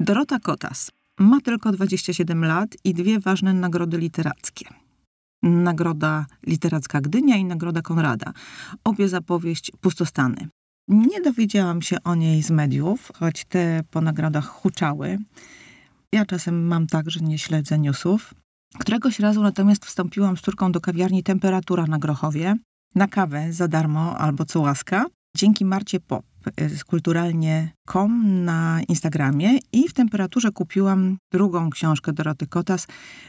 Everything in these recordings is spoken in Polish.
Dorota Kotas ma tylko 27 lat i dwie ważne nagrody literackie. Nagroda Literacka Gdynia i Nagroda Konrada. Obie zapowieść Pustostany. Nie dowiedziałam się o niej z mediów, choć te po nagrodach huczały. Ja czasem mam tak, że nie śledzę newsów. Któregoś razu natomiast wstąpiłam z córką do kawiarni Temperatura na Grochowie na kawę za darmo albo co łaska. Dzięki Marcie Pop kulturalnie.com na Instagramie i w temperaturze kupiłam drugą książkę Doroty Kotas,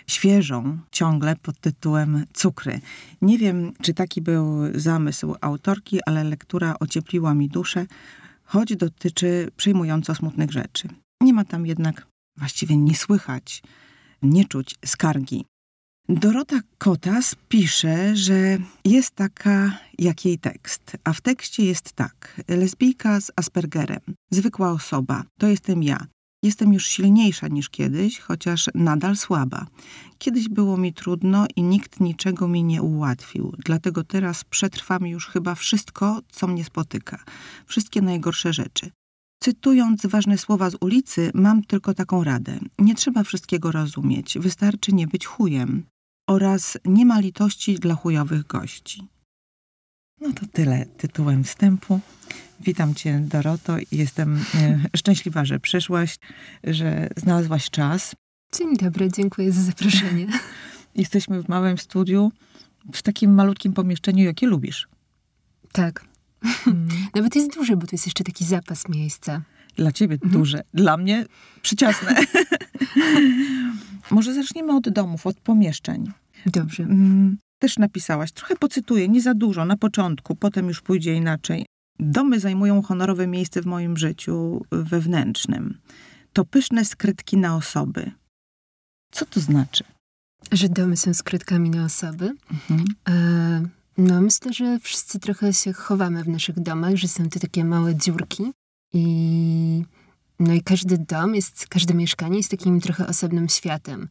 świeżą ciągle pod tytułem Cukry. Nie wiem, czy taki był zamysł autorki, ale lektura ociepliła mi duszę, choć dotyczy przejmująco smutnych rzeczy. Nie ma tam jednak, właściwie nie słychać, nie czuć skargi. Dorota Kotas pisze, że jest taka jak jej tekst, a w tekście jest tak. Lesbijka z Aspergerem, zwykła osoba, to jestem ja. Jestem już silniejsza niż kiedyś, chociaż nadal słaba. Kiedyś było mi trudno i nikt niczego mi nie ułatwił, dlatego teraz przetrwam już chyba wszystko, co mnie spotyka. Wszystkie najgorsze rzeczy. Cytując ważne słowa z ulicy, mam tylko taką radę. Nie trzeba wszystkiego rozumieć, wystarczy nie być chujem oraz nie ma litości dla chujowych gości. No to tyle tytułem wstępu. Witam Cię, Doroto, i jestem e, szczęśliwa, że przyszłaś, że znalazłaś czas. Dzień dobry, dziękuję za zaproszenie. Jesteśmy w małym studiu, w takim malutkim pomieszczeniu, jakie lubisz. Tak. Hmm. Nawet jest duże, bo tu jest jeszcze taki zapas miejsca. Dla ciebie mhm. duże, dla mnie przyciasne. Może zaczniemy od domów, od pomieszczeń. Dobrze. Też napisałaś, trochę pocytuję, nie za dużo, na początku, potem już pójdzie inaczej. Domy zajmują honorowe miejsce w moim życiu wewnętrznym. To pyszne skrytki na osoby. Co to znaczy? Że domy są skrytkami na osoby? Mhm. E, no, myślę, że wszyscy trochę się chowamy w naszych domach, że są to takie małe dziurki i no i każdy dom jest, każde mieszkanie jest takim trochę osobnym światem,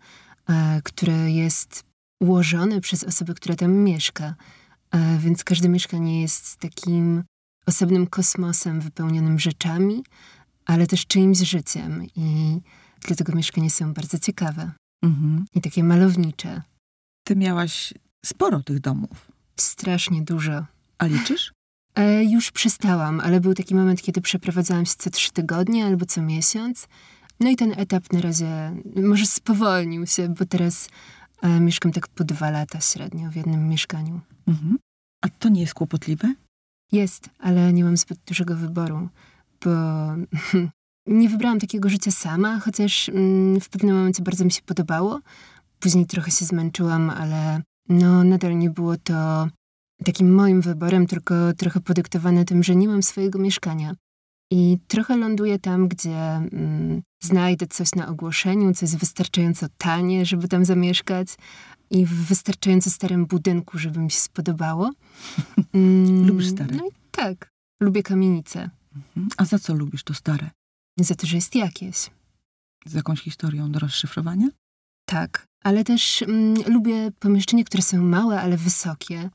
e, które jest ułożone przez osobę, która tam mieszka. E, więc każde mieszkanie jest takim osobnym kosmosem wypełnionym rzeczami, ale też czyimś życiem. I dlatego mieszkania są bardzo ciekawe mhm. i takie malownicze. Ty miałaś sporo tych domów. Strasznie dużo. A liczysz? E, już przestałam, ale był taki moment, kiedy przeprowadzałam się co trzy tygodnie albo co miesiąc. No i ten etap na razie może spowolnił się, bo teraz e, mieszkam tak po dwa lata średnio w jednym mieszkaniu. Mhm. A to nie jest kłopotliwe? Jest, ale nie mam zbyt dużego wyboru, bo nie wybrałam takiego życia sama, chociaż mm, w pewnym momencie bardzo mi się podobało. Później trochę się zmęczyłam, ale no nadal nie było to takim moim wyborem, tylko trochę podyktowane tym, że nie mam swojego mieszkania. I trochę ląduję tam, gdzie mm, znajdę coś na ogłoszeniu, co jest wystarczająco tanie, żeby tam zamieszkać i w wystarczająco starym budynku, żeby mi się spodobało. Mm, Lubisz stare? No i tak. Lubię kamienice. Mhm. A za co lubisz to stare? Za to, że jest jakieś. Z jakąś historią do rozszyfrowania? Tak, ale też mm, lubię pomieszczenia, które są małe, ale wysokie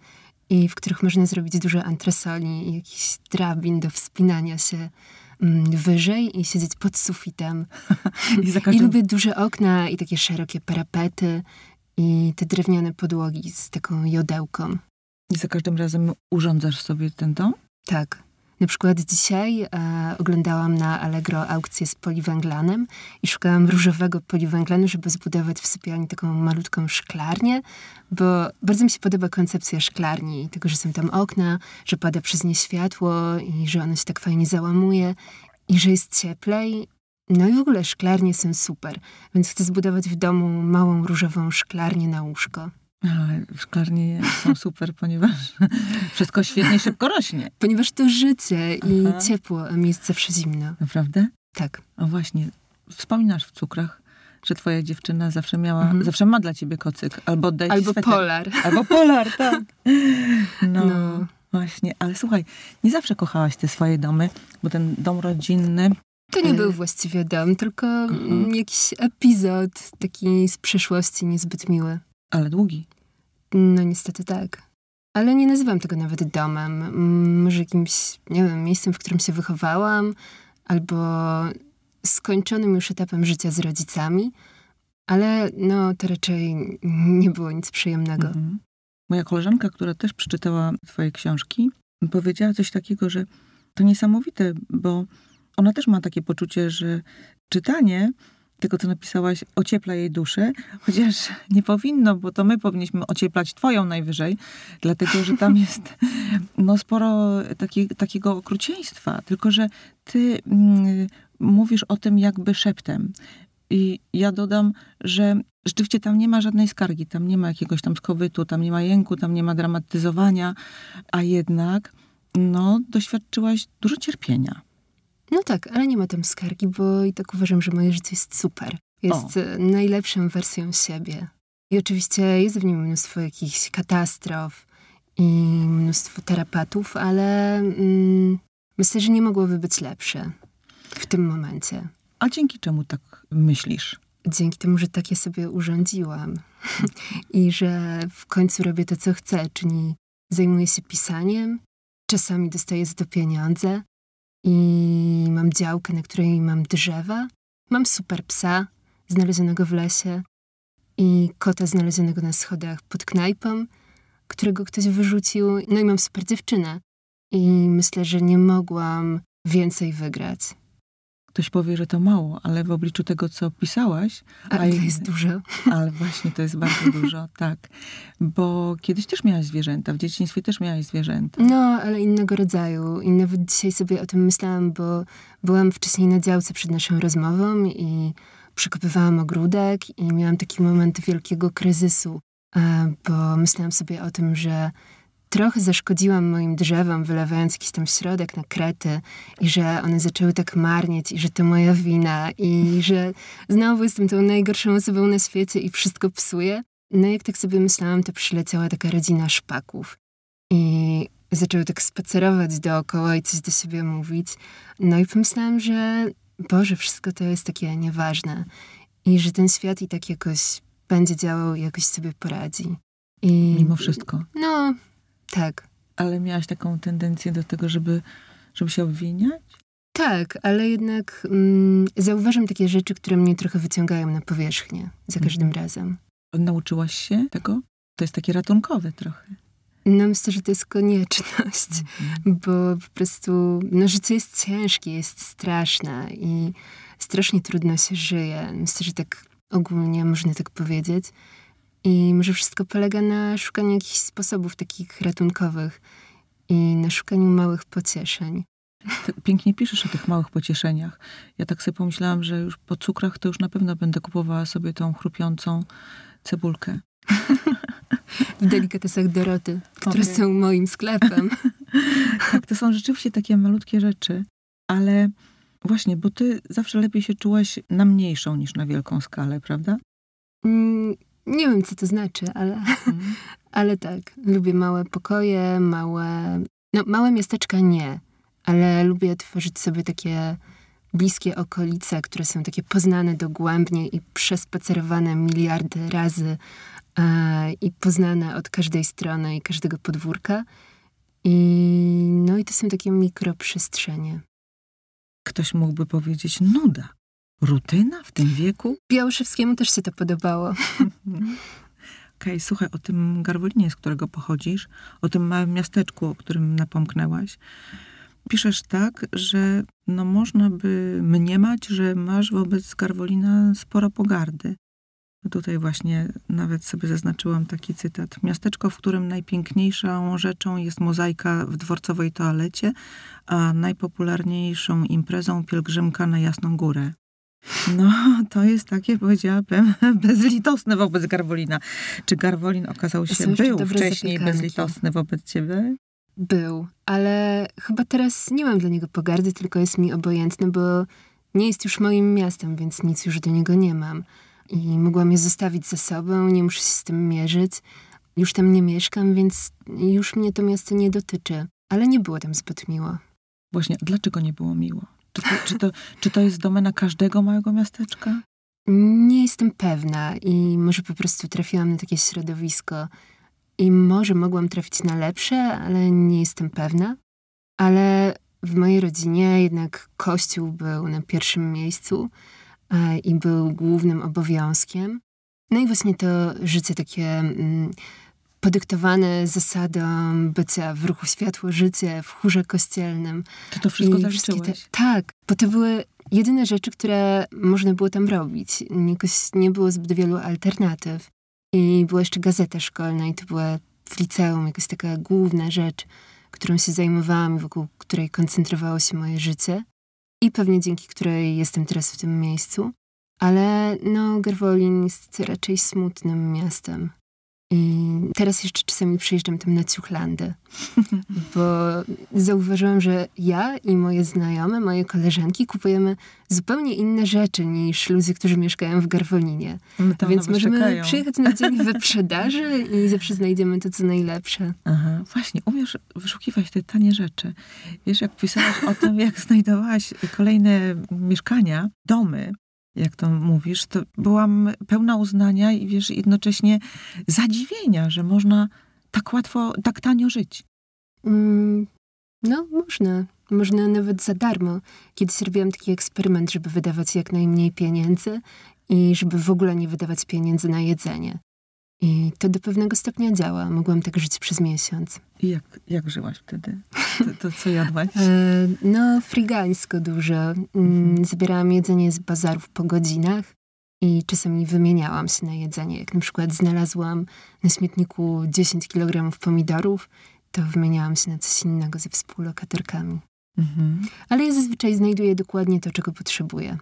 i w których można zrobić dużo antresoli i jakichś drabin do wspinania się mm, wyżej i siedzieć pod sufitem. I, każdym... I lubię duże okna i takie szerokie parapety i te drewniane podłogi z taką jodełką. I za każdym razem urządzasz sobie ten dom? Tak. Na przykład dzisiaj e, oglądałam na Allegro aukcję z poliwęglanem i szukałam różowego poliwęglanu, żeby zbudować w sypialni taką malutką szklarnię, bo bardzo mi się podoba koncepcja szklarni, tego, że są tam okna, że pada przez nie światło i że ono się tak fajnie załamuje i że jest cieplej. No i w ogóle szklarnie są super, więc chcę zbudować w domu małą różową szklarnię na łóżko. Ale szklarnie są super, ponieważ wszystko świetnie szybko rośnie. Ponieważ to życie i Aha. ciepło, a miejsce zawsze zimno. Naprawdę? Tak. O właśnie, wspominasz w cukrach, że twoja dziewczyna zawsze miała, mhm. zawsze ma dla ciebie kocyk. Albo oddaje Albo sweter. polar. Albo polar, tak. No. no. Właśnie, ale słuchaj, nie zawsze kochałaś te swoje domy, bo ten dom rodzinny To nie E, był właściwie dom, tylko Mhm. jakiś epizod taki z przeszłości niezbyt miły. Ale długi. No niestety tak. Ale nie nazywam tego nawet domem. Może jakimś, nie wiem, miejscem, w którym się wychowałam, albo skończonym już etapem życia z rodzicami. Ale no, to raczej nie było nic przyjemnego. Mhm. Moja koleżanka, która też przeczytała twoje książki, powiedziała coś takiego, że to niesamowite, bo ona też ma takie poczucie, że czytanie tego, co napisałaś, ociepla jej duszę, chociaż nie powinno, bo to my powinniśmy ocieplać twoją najwyżej, dlatego, że tam jest no, sporo taki, takiego okrucieństwa, tylko, że ty mm, mówisz o tym jakby szeptem. I ja dodam, że rzeczywiście tam nie ma żadnej skargi, tam nie ma jakiegoś tam skowytu, tam nie ma jęku, tam nie ma dramatyzowania, a jednak no, doświadczyłaś dużo cierpienia. No tak, ale nie ma tam skargi, bo i tak uważam, że moje życie jest super. Jest e, najlepszą wersją siebie. I oczywiście jest w nim mnóstwo jakichś katastrof i mnóstwo tarapatów, ale mm, myślę, że nie mogłoby być lepsze w tym momencie. A dzięki czemu tak myślisz? Dzięki temu, że tak sobie urządziłam i że w końcu robię to, co chcę, czyli zajmuję się pisaniem, czasami dostaję za to pieniądze i mam działkę, na której mam drzewa, mam super psa znalezionego w lesie i kota znalezionego na schodach pod knajpą, którego ktoś wyrzucił, no i mam super dziewczynę. I myślę, że nie mogłam więcej wygrać. Ktoś powie, że to mało, ale w obliczu tego, co pisałaś, A A ile i- jest dużo? ale właśnie to jest bardzo dużo, tak. Bo kiedyś też miałaś zwierzęta, w dzieciństwie też miałaś zwierzęta. No, ale innego rodzaju. I nawet dzisiaj sobie o tym myślałam, bo byłam wcześniej na działce przed naszą rozmową i przekopywałam ogródek i miałam taki moment wielkiego kryzysu, bo myślałam sobie o tym, że trochę zaszkodziłam moim drzewom, wylewając jakiś tam środek na krety i że one zaczęły tak marnieć i że to moja wina i że znowu jestem tą najgorszą osobą na świecie i wszystko psuję. No jak tak sobie myślałam, to przyleciała taka rodzina szpaków i zaczęły tak spacerować dookoła i coś do siebie mówić. No i pomyślałam, że Boże, wszystko to jest takie nieważne i że ten świat i tak jakoś będzie działał i jakoś sobie poradzi. I Mimo wszystko. No, tak. Ale miałaś taką tendencję do tego, żeby, żeby się obwiniać? Tak, ale jednak mm, zauważam takie rzeczy, które mnie trochę wyciągają na powierzchnię za każdym razem. Nauczyłaś się tego? To jest takie ratunkowe trochę. No myślę, że to jest konieczność, bo po prostu no, życie jest ciężkie, jest straszne i strasznie trudno się żyje. Myślę, że tak ogólnie można tak powiedzieć. I może wszystko polega na szukaniu jakichś sposobów takich ratunkowych i na szukaniu małych pocieszeń. Pięknie piszesz o tych małych pocieszeniach. Ja tak sobie pomyślałam, że już po cukrach to już na pewno będę kupowała sobie tą chrupiącą cebulkę. W delikatesach Doroty, które Okej. są moim sklepem. Tak, to są rzeczywiście takie malutkie rzeczy, ale właśnie, bo ty zawsze lepiej się czułaś na mniejszą niż na wielką skalę, prawda? Mm, nie wiem, co to znaczy, ale, Mhm. ale tak. Lubię małe pokoje, małe... No, małe miasteczka nie, ale lubię tworzyć sobie takie bliskie okolice, które są takie poznane dogłębnie i przespacerowane miliardy razy e, i poznane od każdej strony i każdego podwórka. I no i to są takie mikroprzestrzenie. Ktoś mógłby powiedzieć, nuda. Rutyna w tym wieku? Białoszewskiemu też się to podobało. Okej, słuchaj, o tym Garwolinie, z którego pochodzisz, o tym małym miasteczku, o którym napomknęłaś. Piszesz tak, że no można by mniemać, że masz wobec Garwolina sporo pogardy. Tutaj właśnie nawet sobie zaznaczyłam taki cytat. Miasteczko, w którym najpiękniejszą rzeczą jest mozaika w dworcowej toalecie, a najpopularniejszą imprezą pielgrzymka na Jasną Górę. No, to jest takie, powiedziałabym, bezlitosne wobec Garwolina. Czy Garwolin okazał się, był wcześniej bezlitosny wobec ciebie? Był, ale chyba teraz nie mam dla niego pogardy, tylko jest mi obojętny, bo nie jest już moim miastem, więc nic już do niego nie mam. I mogłam je zostawić za sobą, nie muszę się z tym mierzyć. Już tam nie mieszkam, więc już mnie to miasto nie dotyczy. ale nie było tam zbyt miło. Właśnie, dlaczego nie było miło? Czy to, czy to, czy to jest domena każdego małego miasteczka? Nie jestem pewna i może po prostu trafiłam na takie środowisko i może mogłam trafić na lepsze, ale nie jestem pewna. Ale w mojej rodzinie jednak kościół był na pierwszym miejscu e, i był głównym obowiązkiem. No i właśnie to życie takie mm, podyktowane zasadą bycia w ruchu światło życie, w chórze kościelnym. Ty to wszystko zaliczyłeś? wszystkie te- Tak, bo to były jedyne rzeczy, które można było tam robić. Jakoś nie było zbyt wielu alternatyw. I była jeszcze gazeta szkolna i to była w liceum jakaś taka główna rzecz, którą się zajmowałam i wokół której koncentrowało się moje życie. I pewnie dzięki której jestem teraz w tym miejscu. Ale no, Garwolin jest raczej smutnym miastem. I teraz jeszcze czasami przyjeżdżam tam na Ciuchlandę, bo zauważyłam, że ja i moje znajome, moje koleżanki kupujemy zupełnie inne rzeczy niż ludzie, którzy mieszkają w Garwolinie. Tam Więc możemy czekają. przyjechać na dzień wyprzedaży i zawsze znajdziemy to, co najlepsze. Aha, właśnie, umiesz wyszukiwać te tanie rzeczy. Wiesz, jak pisałaś o tym, jak znajdowałaś kolejne mieszkania, domy, jak to mówisz, to byłam pełna uznania i wiesz, jednocześnie zadziwienia, że można tak łatwo, tak tanio żyć. Mm, no, można. Można nawet za darmo. Kiedyś robiłam taki eksperyment, żeby wydawać jak najmniej pieniędzy i żeby w ogóle nie wydawać pieniędzy na jedzenie. I to do pewnego stopnia działa. Mogłam tak żyć przez miesiąc. I jak, jak żyłaś wtedy? To, to co jadłaś? E, no, frigańsko dużo. Mm, Zbierałam jedzenie z bazarów po godzinach i czasami wymieniałam się na jedzenie. Jak na przykład znalazłam na śmietniku 10 kg pomidorów, to wymieniałam się na coś innego ze współlokatorkami. Mhm. Ale ja zazwyczaj znajduję dokładnie to, czego potrzebuję.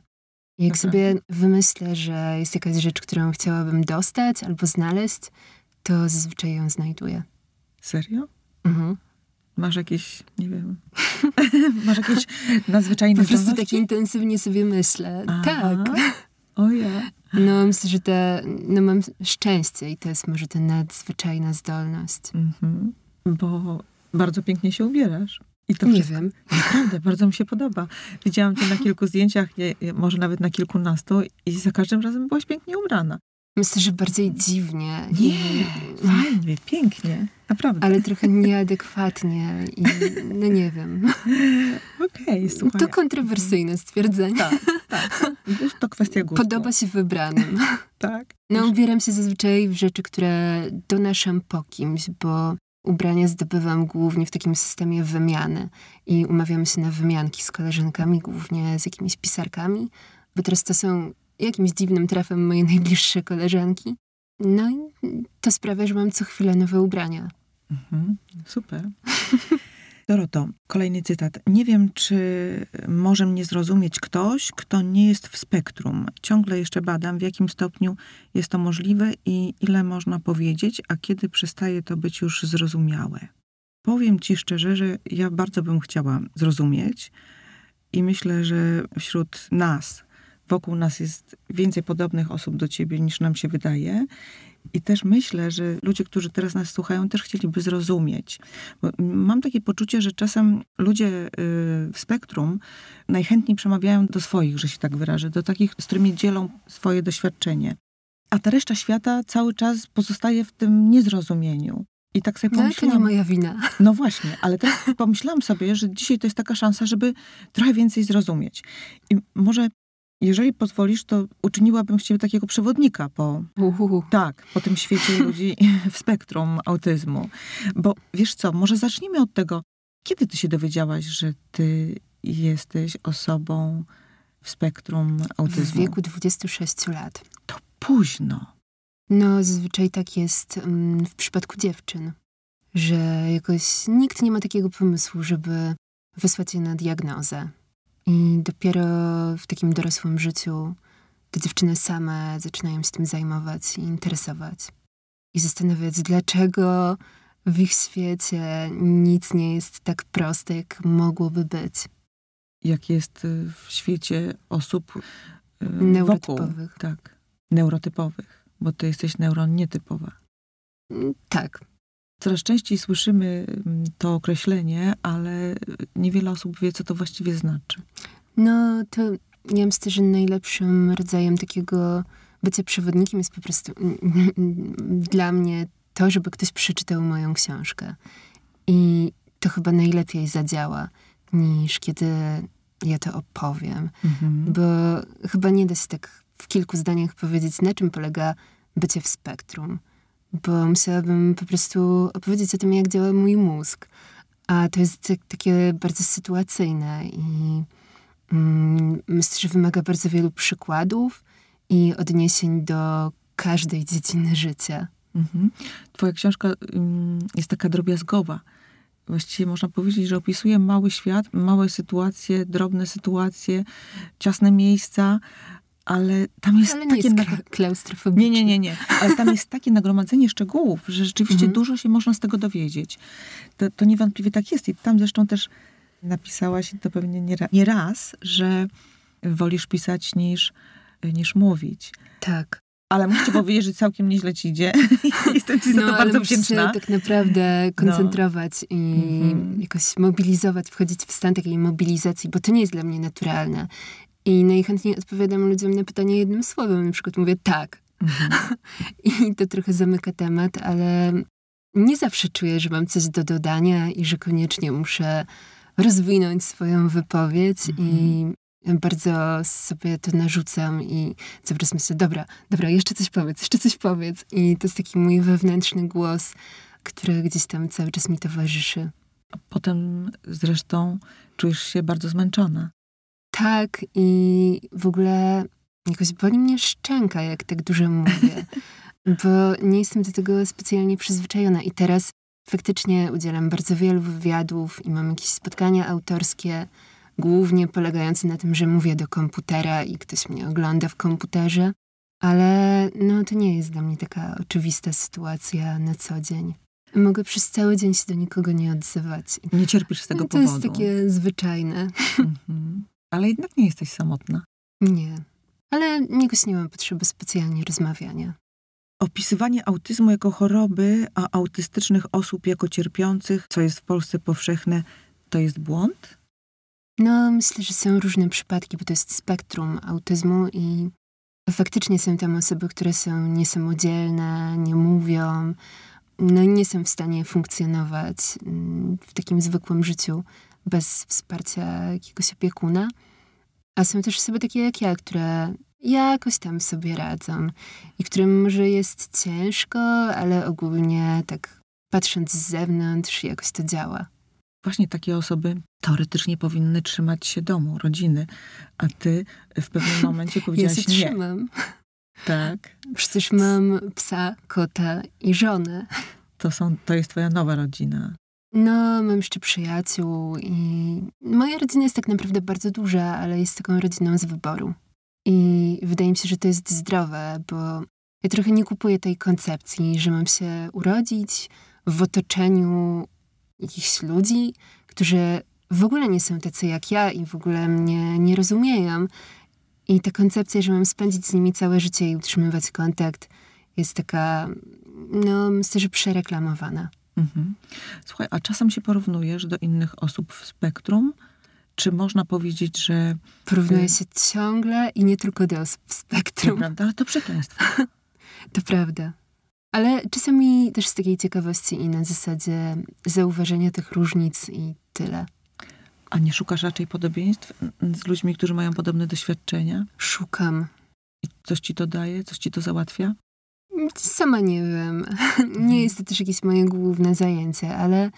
Jak Aha. sobie wymyślę, że jest jakaś rzecz, którą chciałabym dostać albo znaleźć, to zazwyczaj ją znajduję. Serio? Mhm. Masz jakieś, nie wiem, masz jakieś nadzwyczajne Po prostu tak intensywnie sobie myślę. Aha. Tak. O ja. No, myślę, że te, no mam szczęście i to jest może ta nadzwyczajna zdolność. Mhm. Bo bardzo pięknie się ubierasz. I to Nie wszystko, wiem. Naprawdę, bardzo mi się podoba. Widziałam cię na kilku zdjęciach, nie, może nawet na kilkunastu i za każdym razem byłaś pięknie ubrana. Myślę, że bardziej dziwnie. Nie, I, fajnie, pięknie. Naprawdę. ale trochę nieadekwatnie i no nie wiem. Okej, słuchaj. To kontrowersyjne stwierdzenie. Tak, tak. To kwestia gustu. Podoba się wybranym. Tak. No, ubieram się zazwyczaj w rzeczy, które donoszę po kimś, bo ubrania zdobywam głównie w takim systemie wymiany i umawiam się na wymianki z koleżankami, głównie z jakimiś pisarkami, bo teraz to są jakimś dziwnym trafem moje najbliższe koleżanki. No i to sprawia, że mam co chwilę nowe ubrania. Mhm, super. Doroto, kolejny cytat. Nie wiem, czy może mnie zrozumieć ktoś, kto nie jest w spektrum. Ciągle jeszcze badam, w jakim stopniu jest to możliwe i ile można powiedzieć, a kiedy przestaje to być już zrozumiałe. Powiem ci szczerze, że ja bardzo bym chciała zrozumieć i myślę, że wśród nas, wokół nas jest więcej podobnych osób do ciebie niż nam się wydaje. I też myślę, że ludzie, którzy teraz nas słuchają, też chcieliby zrozumieć. Bo mam takie poczucie, że czasem ludzie y, w spektrum najchętniej przemawiają do swoich, że się tak wyrażę, do takich, z którymi dzielą swoje doświadczenie. A ta reszta świata cały czas pozostaje w tym niezrozumieniu. I tak sobie No ale to pomyślałam... nie moja wina. No właśnie, ale teraz pomyślałam sobie, że dzisiaj to jest taka szansa, żeby trochę więcej zrozumieć. I może, jeżeli pozwolisz, to uczyniłabym z ciebie takiego przewodnika po, Uhuhu. tak, po tym świecie ludzi w spektrum autyzmu. Bo wiesz co, może zacznijmy od tego, kiedy ty się dowiedziałaś, że ty jesteś osobą w spektrum W autyzmu? wieku 26 lat. To późno. No, zazwyczaj tak jest mm, w przypadku dziewczyn, że jakoś nikt nie ma takiego pomysłu, żeby wysłać je na diagnozę. I dopiero w takim dorosłym życiu te dziewczyny same zaczynają się tym zajmować i interesować. I zastanawiać, dlaczego w ich świecie nic nie jest tak proste, jak mogłoby być. Jak jest y, w świecie osób y, wokół. Neurotypowych. Tak, neurotypowych, bo ty jesteś neuron nietypowa. Tak. Coraz częściej słyszymy mm, to określenie, ale niewiele osób wie, co to właściwie znaczy. No to ja myślę, że najlepszym rodzajem takiego bycia przewodnikiem jest po prostu dla mnie to, żeby ktoś przeczytał moją książkę. I to chyba najlepiej zadziała, niż kiedy ja to opowiem. Mhm. Bo chyba nie da się tak w kilku zdaniach powiedzieć, na czym polega bycie w spektrum. Bo musiałabym po prostu opowiedzieć o tym, jak działa mój mózg. A to jest tak, takie bardzo sytuacyjne i mm, myślę, że wymaga bardzo wielu przykładów i odniesień do każdej dziedziny życia. Mhm. Twoja książka mm, jest taka drobiazgowa. Właściwie można powiedzieć, że opisuje mały świat, małe sytuacje, drobne sytuacje, ciasne miejsca, ale tam jest ale nie takie... Jest Nie, nie, nie, nie. Ale tam jest takie nagromadzenie szczegółów, że rzeczywiście mhm. dużo się można z tego dowiedzieć. To, to niewątpliwie tak jest. I tam zresztą też napisałaś, to pewnie nie, nie raz, że wolisz pisać niż, niż mówić. Tak. Ale muszę powiedzieć, że całkiem nieźle ci idzie. Jestem ci za no, to bardzo wdzięczna. tak naprawdę no. koncentrować no. i mm-hmm. jakoś mobilizować, wchodzić w stan takiej mobilizacji, bo to nie jest dla mnie naturalne. I najchętniej odpowiadam ludziom na pytanie jednym słowem. Na przykład mówię tak. Mm-hmm. I to trochę zamyka temat, ale nie zawsze czuję, że mam coś do dodania i że koniecznie muszę rozwinąć swoją wypowiedź mm-hmm. i mhm bardzo sobie to narzucam i cały czas myślę, dobra, dobra, jeszcze coś powiedz, jeszcze coś powiedz. I to jest taki mój wewnętrzny głos, który gdzieś tam cały czas mi towarzyszy. A potem zresztą czujesz się bardzo zmęczona. Tak i w ogóle jakoś boli mnie szczęka, jak tak dużo mówię, bo nie jestem do tego specjalnie przyzwyczajona i teraz faktycznie udzielam bardzo wielu wywiadów i mam jakieś spotkania autorskie, głównie polegający na tym, że mówię do komputera i ktoś mnie ogląda w komputerze, ale no to nie jest dla mnie taka oczywista sytuacja na co dzień. Mogę przez cały dzień się do nikogo nie odzywać. Nie cierpisz z tego no, to powodu. To jest takie zwyczajne. Mhm. Ale jednak nie jesteś samotna. Nie. Ale jakoś nie mam potrzeby specjalnie rozmawiania. Opisywanie autyzmu jako choroby, a autystycznych osób jako cierpiących, co jest w Polsce powszechne, to jest błąd? No, myślę, że są różne przypadki, bo to jest spektrum autyzmu i faktycznie są tam osoby, które są niesamodzielne, nie mówią, no i nie są w stanie funkcjonować mm, w takim zwykłym życiu bez wsparcia jakiegoś opiekuna. A są też osoby takie jak ja, które jakoś tam sobie radzą i którym może jest ciężko, ale ogólnie tak patrząc z zewnątrz jakoś to działa właśnie takie osoby teoretycznie powinny trzymać się domu, rodziny, a ty w pewnym momencie powiedziałaś ja się nie. trzymam. Tak. Przecież mam psa, kota i żonę. To, są, to jest twoja nowa rodzina. No, mam jeszcze przyjaciół i moja rodzina jest tak naprawdę bardzo duża, ale jest taką rodziną z wyboru. I wydaje mi się, że to jest zdrowe, bo ja trochę nie kupuję tej koncepcji, że mam się urodzić w otoczeniu jakichś ludzi, którzy w ogóle nie są tacy jak ja i w ogóle mnie nie rozumieją. I ta koncepcja, że mam spędzić z nimi całe życie i utrzymywać kontakt, jest taka, no myślę, że przereklamowana. Mhm. Słuchaj, a czasem się porównujesz do innych osób w spektrum? Czy można powiedzieć, że... Porównuję się ciągle i nie tylko do osób w spektrum. Prawda, ale to przekleństwo. to prawda. Ale czasami też z takiej ciekawości i na zasadzie zauważenia tych różnic i tyle. A nie szukasz raczej podobieństw z ludźmi, którzy mają podobne doświadczenia? Szukam. I coś ci to daje? Coś ci to załatwia? Sama nie wiem. Nie jest to też jakieś moje główne zajęcie, ale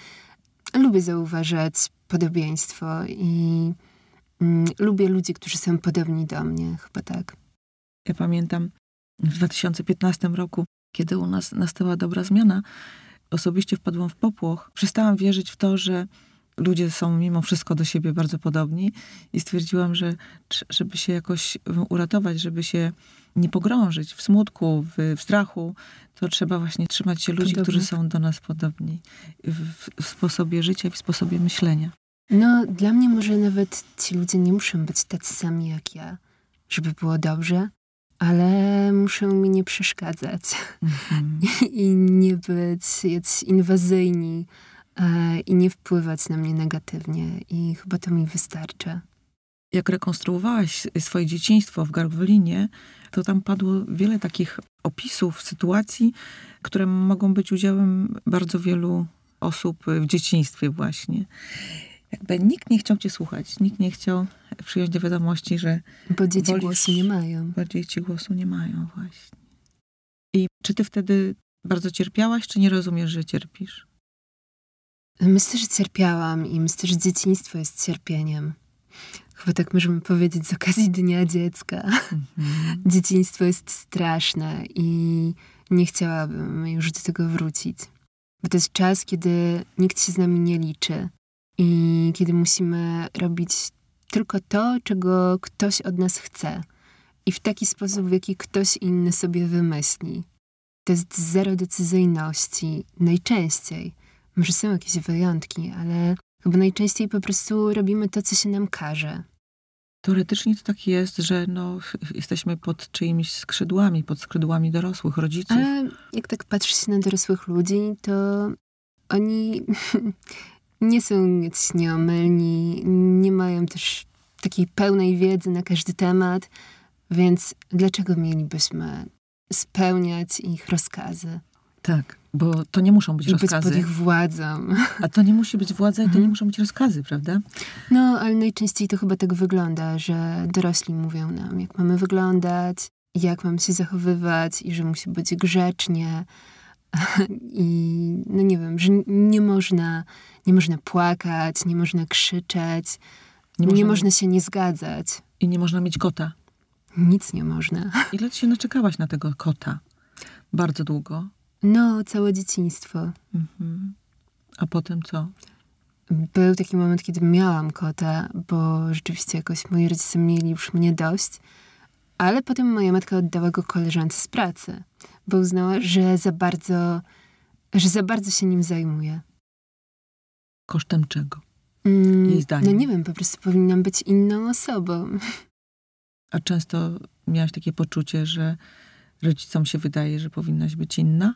lubię zauważać podobieństwo i mm, lubię ludzi, którzy są podobni do mnie. Chyba tak. Ja pamiętam w 2015 roku kiedy u nas nastała dobra zmiana, osobiście wpadłam w popłoch. Przestałam wierzyć w to, że ludzie są mimo wszystko do siebie bardzo podobni i stwierdziłam, że żeby się jakoś uratować, żeby się nie pogrążyć w smutku, w, w strachu, to trzeba właśnie trzymać się ludzi, którzy są do nas podobni w, w sposobie życia i w sposobie myślenia. No, dla mnie może nawet ci ludzie nie muszą być tacy sami jak ja, żeby było dobrze, ale muszą mi nie przeszkadzać Mhm. i nie być jacyś inwazyjni e, i nie wpływać na mnie negatywnie. I chyba to mi wystarcza. Jak rekonstruowałaś swoje dzieciństwo w Garwolinie, to tam padło wiele takich opisów sytuacji, które mogą być udziałem bardzo wielu osób w dzieciństwie właśnie. Jakby nikt nie chciał cię słuchać, nikt nie chciał przyjąć do wiadomości, że Bo dzieci Wolisz- głosu nie mają. bardziej ci głosu nie mają właśnie. I czy ty wtedy bardzo cierpiałaś, czy nie rozumiesz, że cierpisz? Myślę, że cierpiałam i myślę, że dzieciństwo jest cierpieniem. Chyba tak możemy powiedzieć z okazji Dnia Dziecka. Mhm. Dzieciństwo jest straszne i nie chciałabym już do tego wrócić. Bo to jest czas, kiedy nikt się z nami nie liczy i kiedy musimy robić tylko to, czego ktoś od nas chce i w taki sposób, w jaki ktoś inny sobie wymyśli. To jest zero decyzyjności, najczęściej. Może są jakieś wyjątki, ale chyba najczęściej po prostu robimy to, co się nam każe. Teoretycznie to tak jest, że no, jesteśmy pod czyimiś skrzydłami, pod skrzydłami dorosłych, rodziców. Ale jak tak patrzy się na dorosłych ludzi, to oni nie są jacyś nieomylni, nie mają też takiej pełnej wiedzy na każdy temat, więc dlaczego mielibyśmy spełniać ich rozkazy Tak, bo to nie muszą być i być rozkazy. pod ich władzą? A to nie musi być władza i to Mhm. nie muszą być rozkazy, prawda? No, ale najczęściej to chyba tak wygląda, że dorośli mówią nam, jak mamy wyglądać, jak mamy się zachowywać i że musi być grzecznie. I no nie wiem, że nie można, nie można płakać, nie można krzyczeć, nie, można się nie zgadzać. I nie można mieć kota. Nic nie można. Ile ty się naczekałaś na tego kota? Bardzo długo. No, całe dzieciństwo. Mhm. A potem co? Był taki moment, kiedy miałam kota, bo rzeczywiście jakoś moi rodzice mieli już mnie dość. Ale potem moja matka oddała go koleżance z pracy, bo uznała, że za bardzo, że za bardzo się nim zajmuje. Kosztem czego? Mm, Jej zdaniem. No nie wiem, po prostu powinnam być inną osobą. A często miałaś takie poczucie, że rodzicom się wydaje, że powinnaś być inna?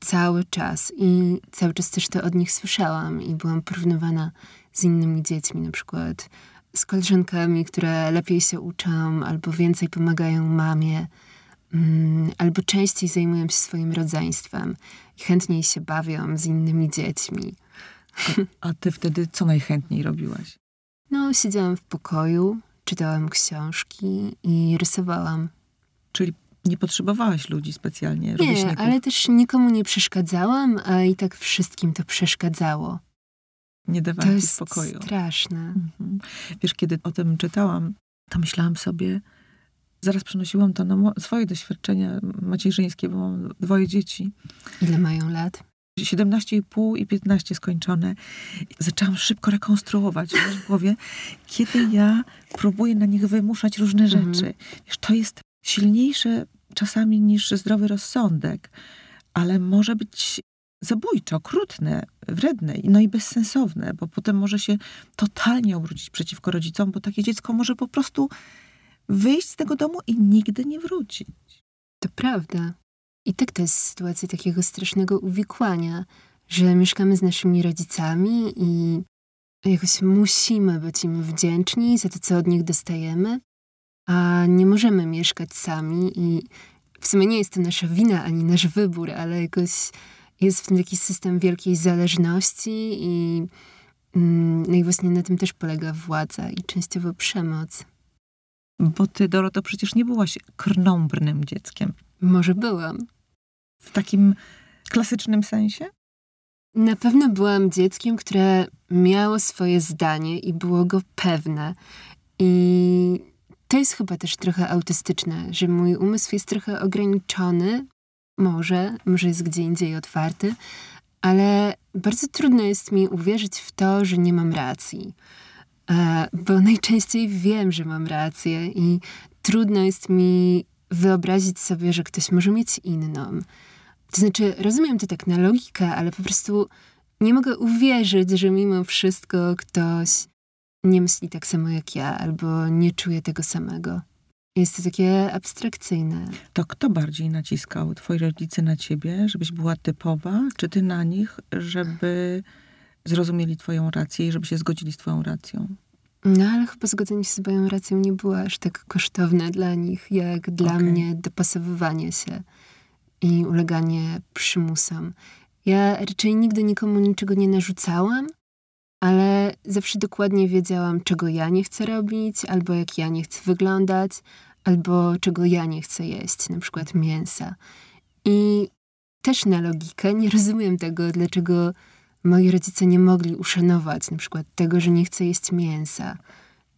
Cały czas. I cały czas też to od nich słyszałam i byłam porównywana z innymi dziećmi, na przykład z koleżankami, które lepiej się uczą albo więcej pomagają mamie, mm, albo częściej zajmują się swoim rodzeństwem i chętniej się bawią z innymi dziećmi. A ty wtedy co najchętniej robiłaś? No, siedziałam w pokoju, czytałam książki i rysowałam. Czyli nie potrzebowałaś ludzi specjalnie, Nie, rówieśników? ale też nikomu nie przeszkadzałam, a i tak wszystkim to przeszkadzało. Nie To dawałam ci jest spokoju. straszne. Mhm. Wiesz, kiedy o tym czytałam, to myślałam sobie, zaraz przenosiłam to na swoje doświadczenia macierzyńskie, bo mam dwoje dzieci. Ile mają lat? 17,5 i 15 skończone. Zaczęłam szybko rekonstruować w głowie, kiedy ja próbuję na nich wymuszać różne Mhm. rzeczy. Wiesz, to jest silniejsze czasami niż zdrowy rozsądek, ale może być zabójcze, okrutne, wredne, no i bezsensowne, bo potem może się totalnie obrócić przeciwko rodzicom, bo takie dziecko może po prostu wyjść z tego domu i nigdy nie wrócić. To prawda. I tak to jest sytuacja takiego strasznego uwikłania, że mieszkamy z naszymi rodzicami i jakoś musimy być im wdzięczni za to, co od nich dostajemy, a nie możemy mieszkać sami i w sumie nie jest to nasza wina ani nasz wybór, ale jakoś jest w tym taki system wielkiej zależności i mm, no i właśnie na tym też polega władza i częściowo przemoc. Bo ty, Doroto, przecież nie byłaś krnąbrnym dzieckiem. Może byłam. W takim klasycznym sensie? Na pewno byłam dzieckiem, które miało swoje zdanie i było go pewne. I to jest chyba też trochę autystyczne, że mój umysł jest trochę ograniczony, może, może jest gdzie indziej otwarty, ale bardzo trudno jest mi uwierzyć w to, że nie mam racji. E, bo najczęściej wiem, że mam rację i trudno jest mi wyobrazić sobie, że ktoś może mieć inną. To znaczy, rozumiem to tak na logikę, ale po prostu nie mogę uwierzyć, że mimo wszystko ktoś nie myśli tak samo jak ja, albo nie czuje tego samego. Jest to takie abstrakcyjne. To kto bardziej naciskał? Twoi rodzice na ciebie, żebyś była typowa, czy ty na nich, żeby zrozumieli twoją rację i żeby się zgodzili z twoją racją? No ale chyba zgodzenie się z moją racją nie było aż tak kosztowne dla nich, jak dla Okej. mnie dopasowywanie się i uleganie przymusom. Ja raczej nigdy nikomu niczego nie narzucałam, ale zawsze dokładnie wiedziałam, czego ja nie chcę robić, albo jak ja nie chcę wyglądać, albo czego ja nie chcę jeść, na przykład mięsa. I też na logikę nie rozumiem tego, dlaczego moi rodzice nie mogli uszanować na przykład tego, że nie chcę jeść mięsa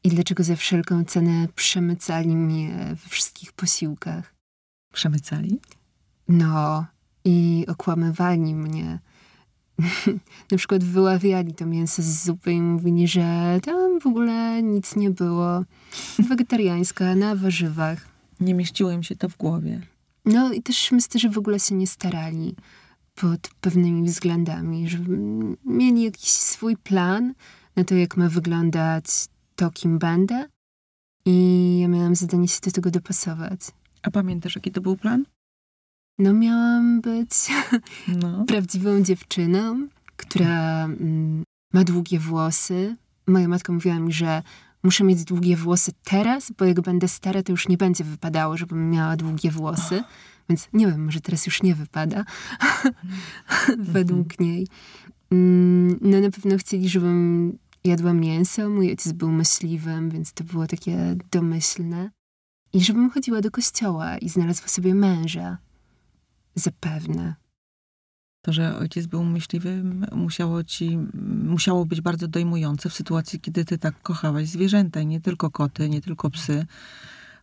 i dlaczego za wszelką cenę przemycali mnie we wszystkich posiłkach. Przemycali? No, i okłamywali mnie. Na przykład wyławiali to mięso z zupy i mówili, że tam w ogóle nic nie było. Wegetariańska, na warzywach. Nie mieściło im się to w głowie. No i też myślę, że w ogóle się nie starali pod pewnymi względami, że mieli jakiś swój plan na to, jak ma wyglądać to, kim będę. I ja miałam zadanie się do tego dopasować. A pamiętasz, jaki to był plan? No miałam być No. prawdziwą dziewczyną, która mm, ma długie włosy. Moja matka mówiła mi, że muszę mieć długie włosy teraz, bo jak będę stara, to już nie będzie wypadało, żebym miała długie włosy. Więc nie wiem, może teraz już nie wypada według niej. Mm, No na pewno chcieli, żebym jadła mięso. Mój ojciec był myśliwym, więc to było takie domyślne. I żebym chodziła do kościoła i znalazła sobie męża. Zapewne. To, że ojciec był myśliwym, musiało ci, musiało być bardzo dojmujące w sytuacji, kiedy ty tak kochałaś zwierzęta i nie tylko koty, nie tylko psy,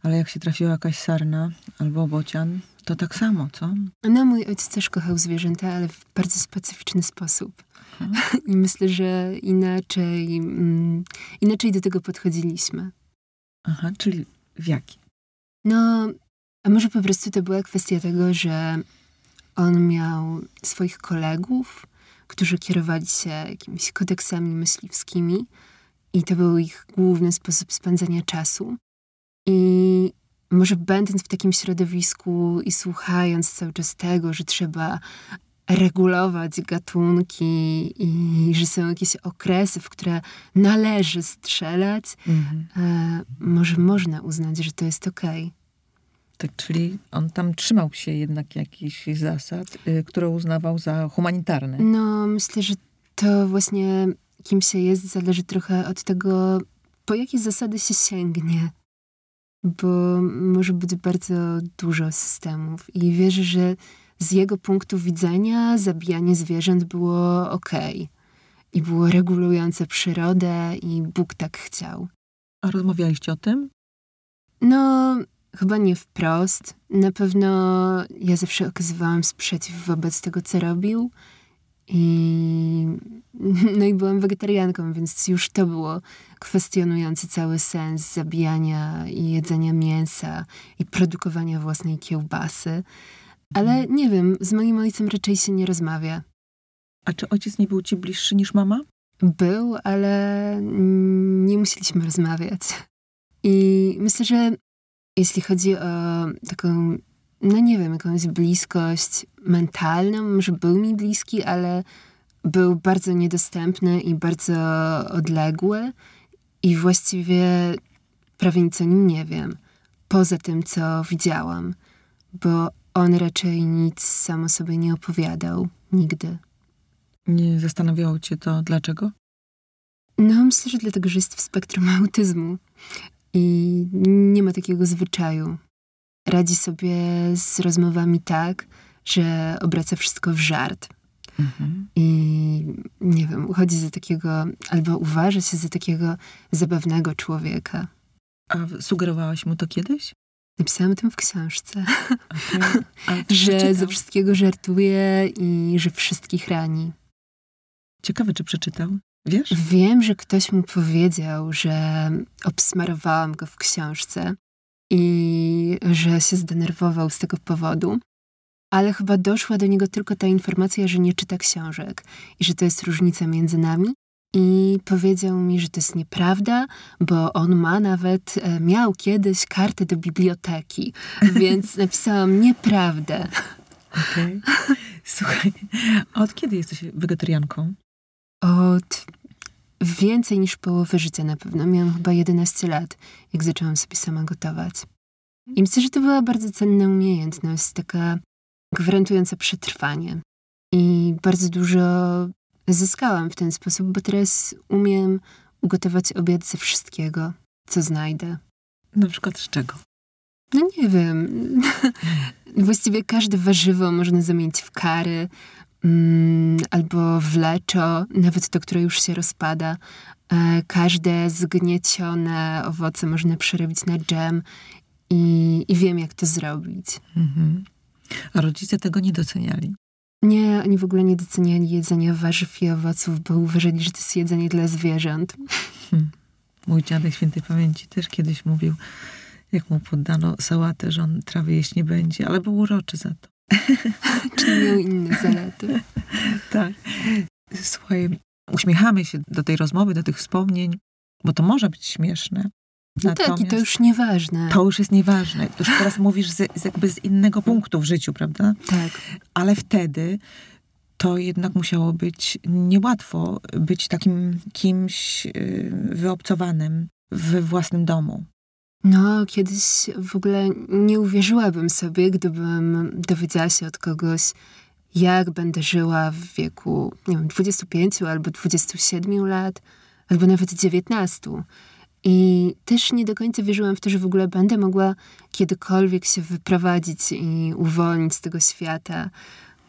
ale jak się trafiła jakaś sarna albo bocian, to tak samo, co? No, mój ojciec też kochał zwierzęta, ale w bardzo specyficzny sposób. I myślę, że inaczej, mm, inaczej do tego podchodziliśmy. Aha, czyli w jaki? No, a może po prostu to była kwestia tego, że on miał swoich kolegów, którzy kierowali się jakimiś kodeksami myśliwskimi i to był ich główny sposób spędzania czasu. I może będąc w takim środowisku i słuchając cały czas tego, że trzeba regulować gatunki i że są jakieś okresy, w które należy strzelać, Mhm. e, może można uznać, że to jest okej. Tak, czyli on tam trzymał się jednak jakichś zasad, y, które uznawał za humanitarne. No, myślę, że to właśnie kim się jest zależy trochę od tego, po jakie zasady się sięgnie. Bo może być bardzo dużo systemów i wierzę, że z jego punktu widzenia zabijanie zwierząt było okej. I było regulujące przyrodę i Bóg tak chciał. A rozmawialiście o tym? No, chyba nie wprost. Na pewno ja zawsze okazywałam sprzeciw wobec tego, co robił. I, no i byłam wegetarianką, więc już to było kwestionujące cały sens zabijania i jedzenia mięsa i produkowania własnej kiełbasy. Ale nie wiem, z moim ojcem raczej się nie rozmawia. A czy ojciec nie był ci bliższy niż mama? Był, ale mm, nie musieliśmy rozmawiać. I myślę, że jeśli chodzi o taką, no nie wiem, jakąś bliskość mentalną, może był mi bliski, ale był bardzo niedostępny i bardzo odległy. I właściwie prawie nic o nim nie wiem. Poza tym, co widziałam. Bo on raczej nic sam o sobie nie opowiadał. Nigdy. Nie zastanawiało cię to dlaczego? No, myślę, że dlatego, że jest w spektrum autyzmu i nie ma takiego zwyczaju. Radzi sobie z rozmowami tak, że obraca wszystko w żart. Mhm. I nie wiem, uchodzi za takiego, albo uważa się za takiego zabawnego człowieka. A sugerowałaś mu to kiedyś? Napisałam o tym w książce, czy że ze wszystkiego żartuje i że wszystkich rani. Ciekawe, czy przeczytał. Wiesz? Wiem, że ktoś mu powiedział, że obsmarowałam go w książce i że się zdenerwował z tego powodu, ale chyba doszła do niego tylko ta informacja, że nie czyta książek i że to jest różnica między nami i powiedział mi, że to jest nieprawda, bo on ma nawet, e, miał kiedyś kartę do biblioteki, więc napisałam nieprawdę. Okej. Słuchaj, a od kiedy jesteś wegetarianką? Od więcej niż połowy życia na pewno. Miałam chyba 11 lat, jak zaczęłam sobie sama gotować. I myślę, że to była bardzo cenna umiejętność, taka gwarantująca przetrwanie. I bardzo dużo zyskałam w ten sposób, bo teraz umiem ugotować obiad ze wszystkiego, co znajdę. Na przykład z czego? No nie wiem. Właściwie każde warzywo można zamienić w kary albo w leczo, nawet to, które już się rozpada. E, każde zgniecione owoce można przerobić na dżem i, i wiem, jak to zrobić. Mhm. A rodzice tego nie doceniali. Nie, oni w ogóle nie doceniali jedzenia warzyw i owoców, bo uważali, że to jest jedzenie dla zwierząt. Mój dziadek świętej pamięci też kiedyś mówił, jak mu poddano sałatę, że on trawy jeść nie będzie, ale był uroczy za to. Czy miał inne zalety? Tak. Słuchaj, uśmiechamy się do tej rozmowy, do tych wspomnień, bo to może być śmieszne. No tak, i to już nieważne. To już jest nieważne. To już teraz mówisz z, z jakby z innego punktu w życiu, prawda? Tak. Ale wtedy to jednak musiało być niełatwo być takim kimś y, wyobcowanym we własnym domu. No, kiedyś w ogóle nie uwierzyłabym sobie, gdybym dowiedziała się od kogoś, jak będę żyła w wieku, nie wiem, 25 albo 27 lat, albo nawet 19. I też nie do końca wierzyłam w to, że w ogóle będę mogła kiedykolwiek się wyprowadzić i uwolnić z tego świata,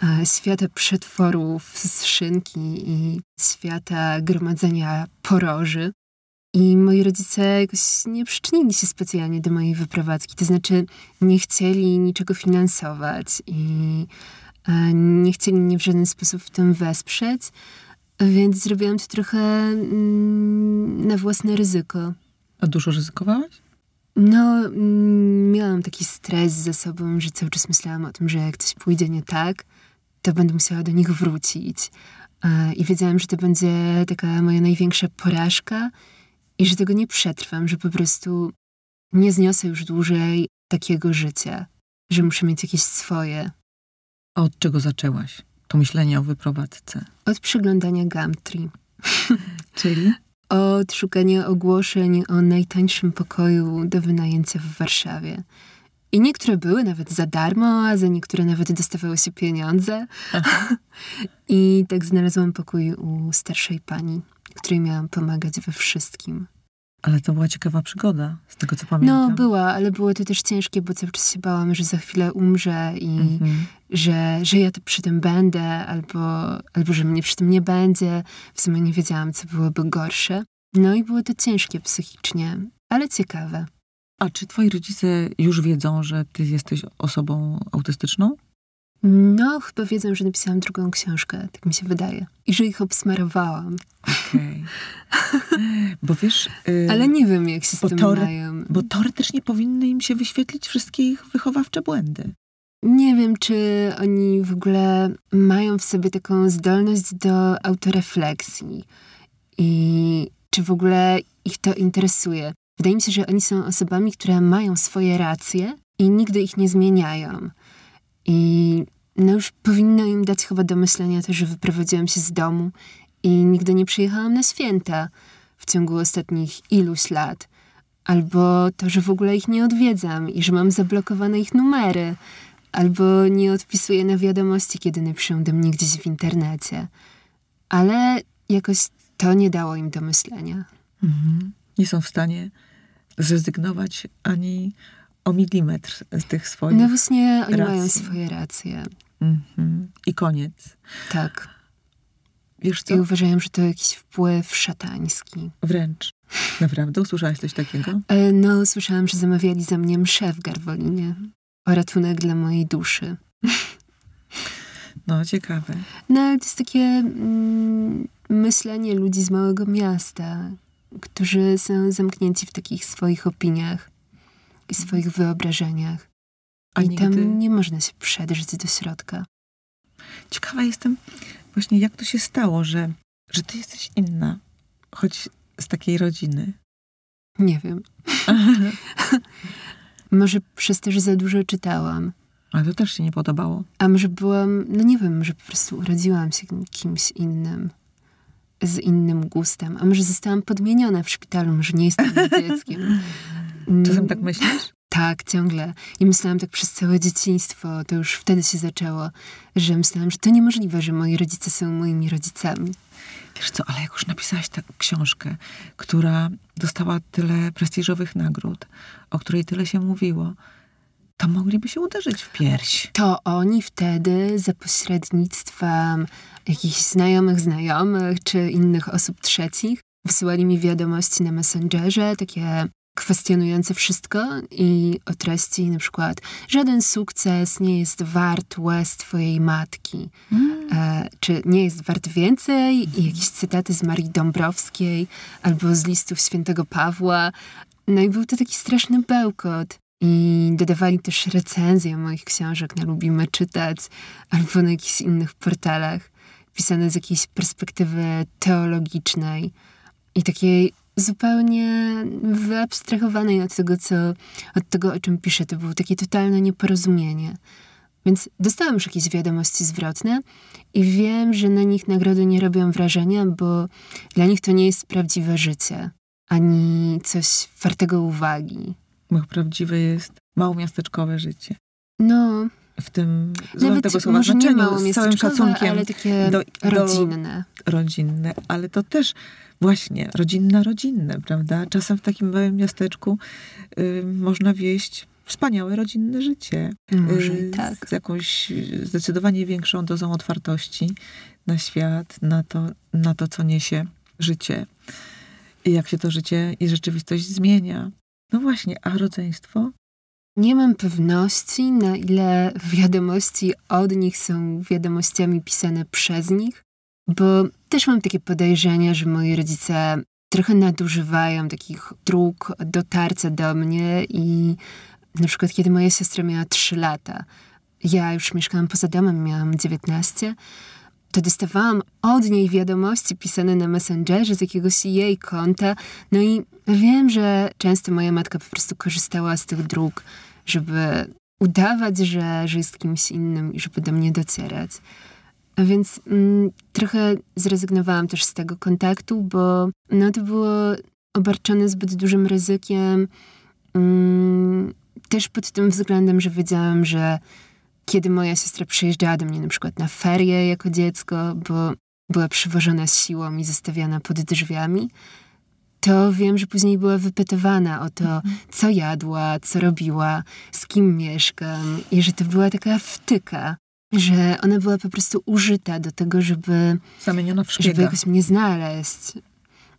e, świata przetworów z szynki i świata gromadzenia poroży. I moi rodzice jakoś nie przyczynili się specjalnie do mojej wyprowadzki. To znaczy, nie chcieli niczego finansować i e, nie chcieli mnie w żaden sposób w tym wesprzeć. Więc zrobiłam to trochę mm, na własne ryzyko. A dużo ryzykowałaś? No, mm, miałam taki stres ze sobą, że cały czas myślałam o tym, że jak coś pójdzie nie tak, to będę musiała do nich wrócić. E, I wiedziałam, że to będzie taka moja największa porażka i że tego nie przetrwam, że po prostu nie zniosę już dłużej takiego życia, że muszę mieć jakieś swoje. A od czego zaczęłaś to myślenie o wyprowadzce? Od przeglądania Gumtree. Czyli? Od szukania ogłoszeń o najtańszym pokoju do wynajęcia w Warszawie. I niektóre były nawet za darmo, a za niektóre nawet dostawało się pieniądze. I tak znalazłam pokój u starszej pani, której miałam pomagać we wszystkim. Ale to była ciekawa przygoda, z tego co pamiętam. No, była, ale było to też ciężkie, bo cały czas się bałam, że za chwilę umrze i Mhm. że, że ja to przy tym będę, albo, albo że mnie przy tym nie będzie. W sumie nie wiedziałam, co byłoby gorsze. No i było to ciężkie psychicznie, ale ciekawe. A czy twoi rodzice już wiedzą, że ty jesteś osobą autystyczną? No, chyba wiedzą, że napisałam drugą książkę, tak mi się wydaje. I że ich obsmarowałam. Okej. Bo wiesz... y, Ale nie wiem, jak się z tym teore- mają. Bo teoretycznie powinny im się wyświetlić wszystkie ich wychowawcze błędy. Nie wiem, czy oni w ogóle mają w sobie taką zdolność do autorefleksji i czy w ogóle ich to interesuje. Wydaje mi się, że oni są osobami, które mają swoje racje i nigdy ich nie zmieniają. I no już powinno im dać chyba do myślenia to, że wyprowadziłam się z domu i nigdy nie przyjechałam na święta w ciągu ostatnich iluś lat. Albo to, że w ogóle ich nie odwiedzam i że mam zablokowane ich numery. Albo nie odpisuję na wiadomości, kiedy napiszą do mnie gdzieś w internecie. Ale jakoś to nie dało im do myślenia. Mhm. Nie są w stanie zrezygnować ani o milimetr z tych swoich. No właśnie, oni mają racji. swoje racje. Mhm. I koniec. Tak. Wiesz co? I uważają, że to jakiś wpływ szatański. Wręcz. Naprawdę? Usłyszałaś coś takiego? E, No, słyszałam, że zamawiali za mnie mszę w Garwolinie. O ratunek dla mojej duszy. No, ciekawe. No, ale to jest takie mm, myślenie ludzi z małego miasta, którzy są zamknięci w takich swoich opiniach i swoich wyobrażeniach. I tam nie można się przedrzeć do środka. Ciekawa jestem właśnie, jak to się stało, że, że ty jesteś inna. choć z takiej rodziny? Nie wiem. może przez to, że za dużo czytałam. Ale to też się nie podobało. A może byłam, no nie wiem, może po prostu urodziłam się kimś innym, z innym gustem. A może zostałam podmieniona w szpitalu, może nie jestem dzieckiem. Czasem tak myślisz? Tak, ciągle. I myślałam tak przez całe dzieciństwo, to już wtedy się zaczęło, że myślałam, że to niemożliwe, że moi rodzice są moimi rodzicami. Wiesz co, ale jak już napisałaś tę książkę, która dostała tyle prestiżowych nagród, o której tyle się mówiło, to mogliby się uderzyć w pierś. To oni wtedy za pośrednictwem jakichś znajomych znajomych czy innych osób trzecich wysyłali mi wiadomości na Messengerze, takie kwestionujące wszystko i o treści na przykład żaden sukces nie jest wart łez twojej matki. Mm. E, czy nie jest wart więcej? I jakieś cytaty z Marii Dąbrowskiej albo z listów świętego Pawła. No i był to taki straszny bełkot. I dodawali też recenzje moich książek na Lubimy Czytać albo na jakichś innych portalach, pisane z jakiejś perspektywy teologicznej i takiej zupełnie wyabstrahowanej od tego, co, od tego, o czym piszę. To było takie totalne nieporozumienie. Więc dostałam już jakieś wiadomości zwrotne i wiem, że na nich nagrody nie robią wrażenia, bo dla nich to nie jest prawdziwe życie, ani coś wartego uwagi. Bo prawdziwe jest małomiasteczkowe życie. No, w tym Nawet tego słowa znaczeniu, z całym szacunkiem. ale takie do, rodzinne. Do, rodzinne, ale to też właśnie rodzinna rodzinne, prawda? Czasem w takim małym miasteczku y, można wieść wspaniałe rodzinne życie. Może y, tak. Z jakąś zdecydowanie większą dozą otwartości na świat, na to, na to co niesie życie. I jak się to życie i rzeczywistość zmienia. No właśnie, a rodzeństwo? Nie mam pewności, na ile wiadomości od nich są wiadomościami pisane przez nich, bo też mam takie podejrzenie, że moi rodzice trochę nadużywają takich dróg dotarcia do mnie i na przykład kiedy moja siostra miała 3 lata, ja już mieszkałam poza domem, miałam 19, to dostawałam od niej wiadomości pisane na Messengerze z jakiegoś jej konta. No i wiem, że często moja matka po prostu korzystała z tych dróg, żeby udawać, że, że jest kimś innym i żeby do mnie docierać. A więc mm, trochę zrezygnowałam też z tego kontaktu, bo no, to było obarczone zbyt dużym ryzykiem. Mm, też pod tym względem, że wiedziałam, że kiedy moja siostra przyjeżdżała do mnie na przykład na ferie jako dziecko, bo była przywożona siłą i zostawiana pod drzwiami, to wiem, że później była wypytywana o to, mhm. co jadła, co robiła, z kim mieszkam i że to była taka wtyka, że ona była po prostu użyta do tego, żeby, Zamieniona w żeby jakoś mnie znaleźć.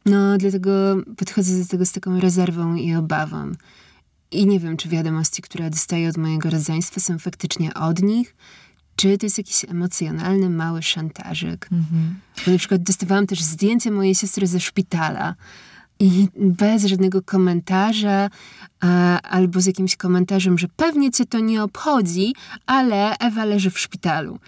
No, dlatego podchodzę do tego z taką rezerwą i obawą. I nie wiem, czy wiadomości, które dostaję od mojego rodzeństwa są faktycznie od nich, czy to jest jakiś emocjonalny, mały szantażyk. Mhm. Bo na przykład dostawałam też zdjęcie mojej siostry ze szpitala i bez żadnego komentarza a, albo z jakimś komentarzem, że pewnie cię to nie obchodzi, ale Ewa leży w szpitalu.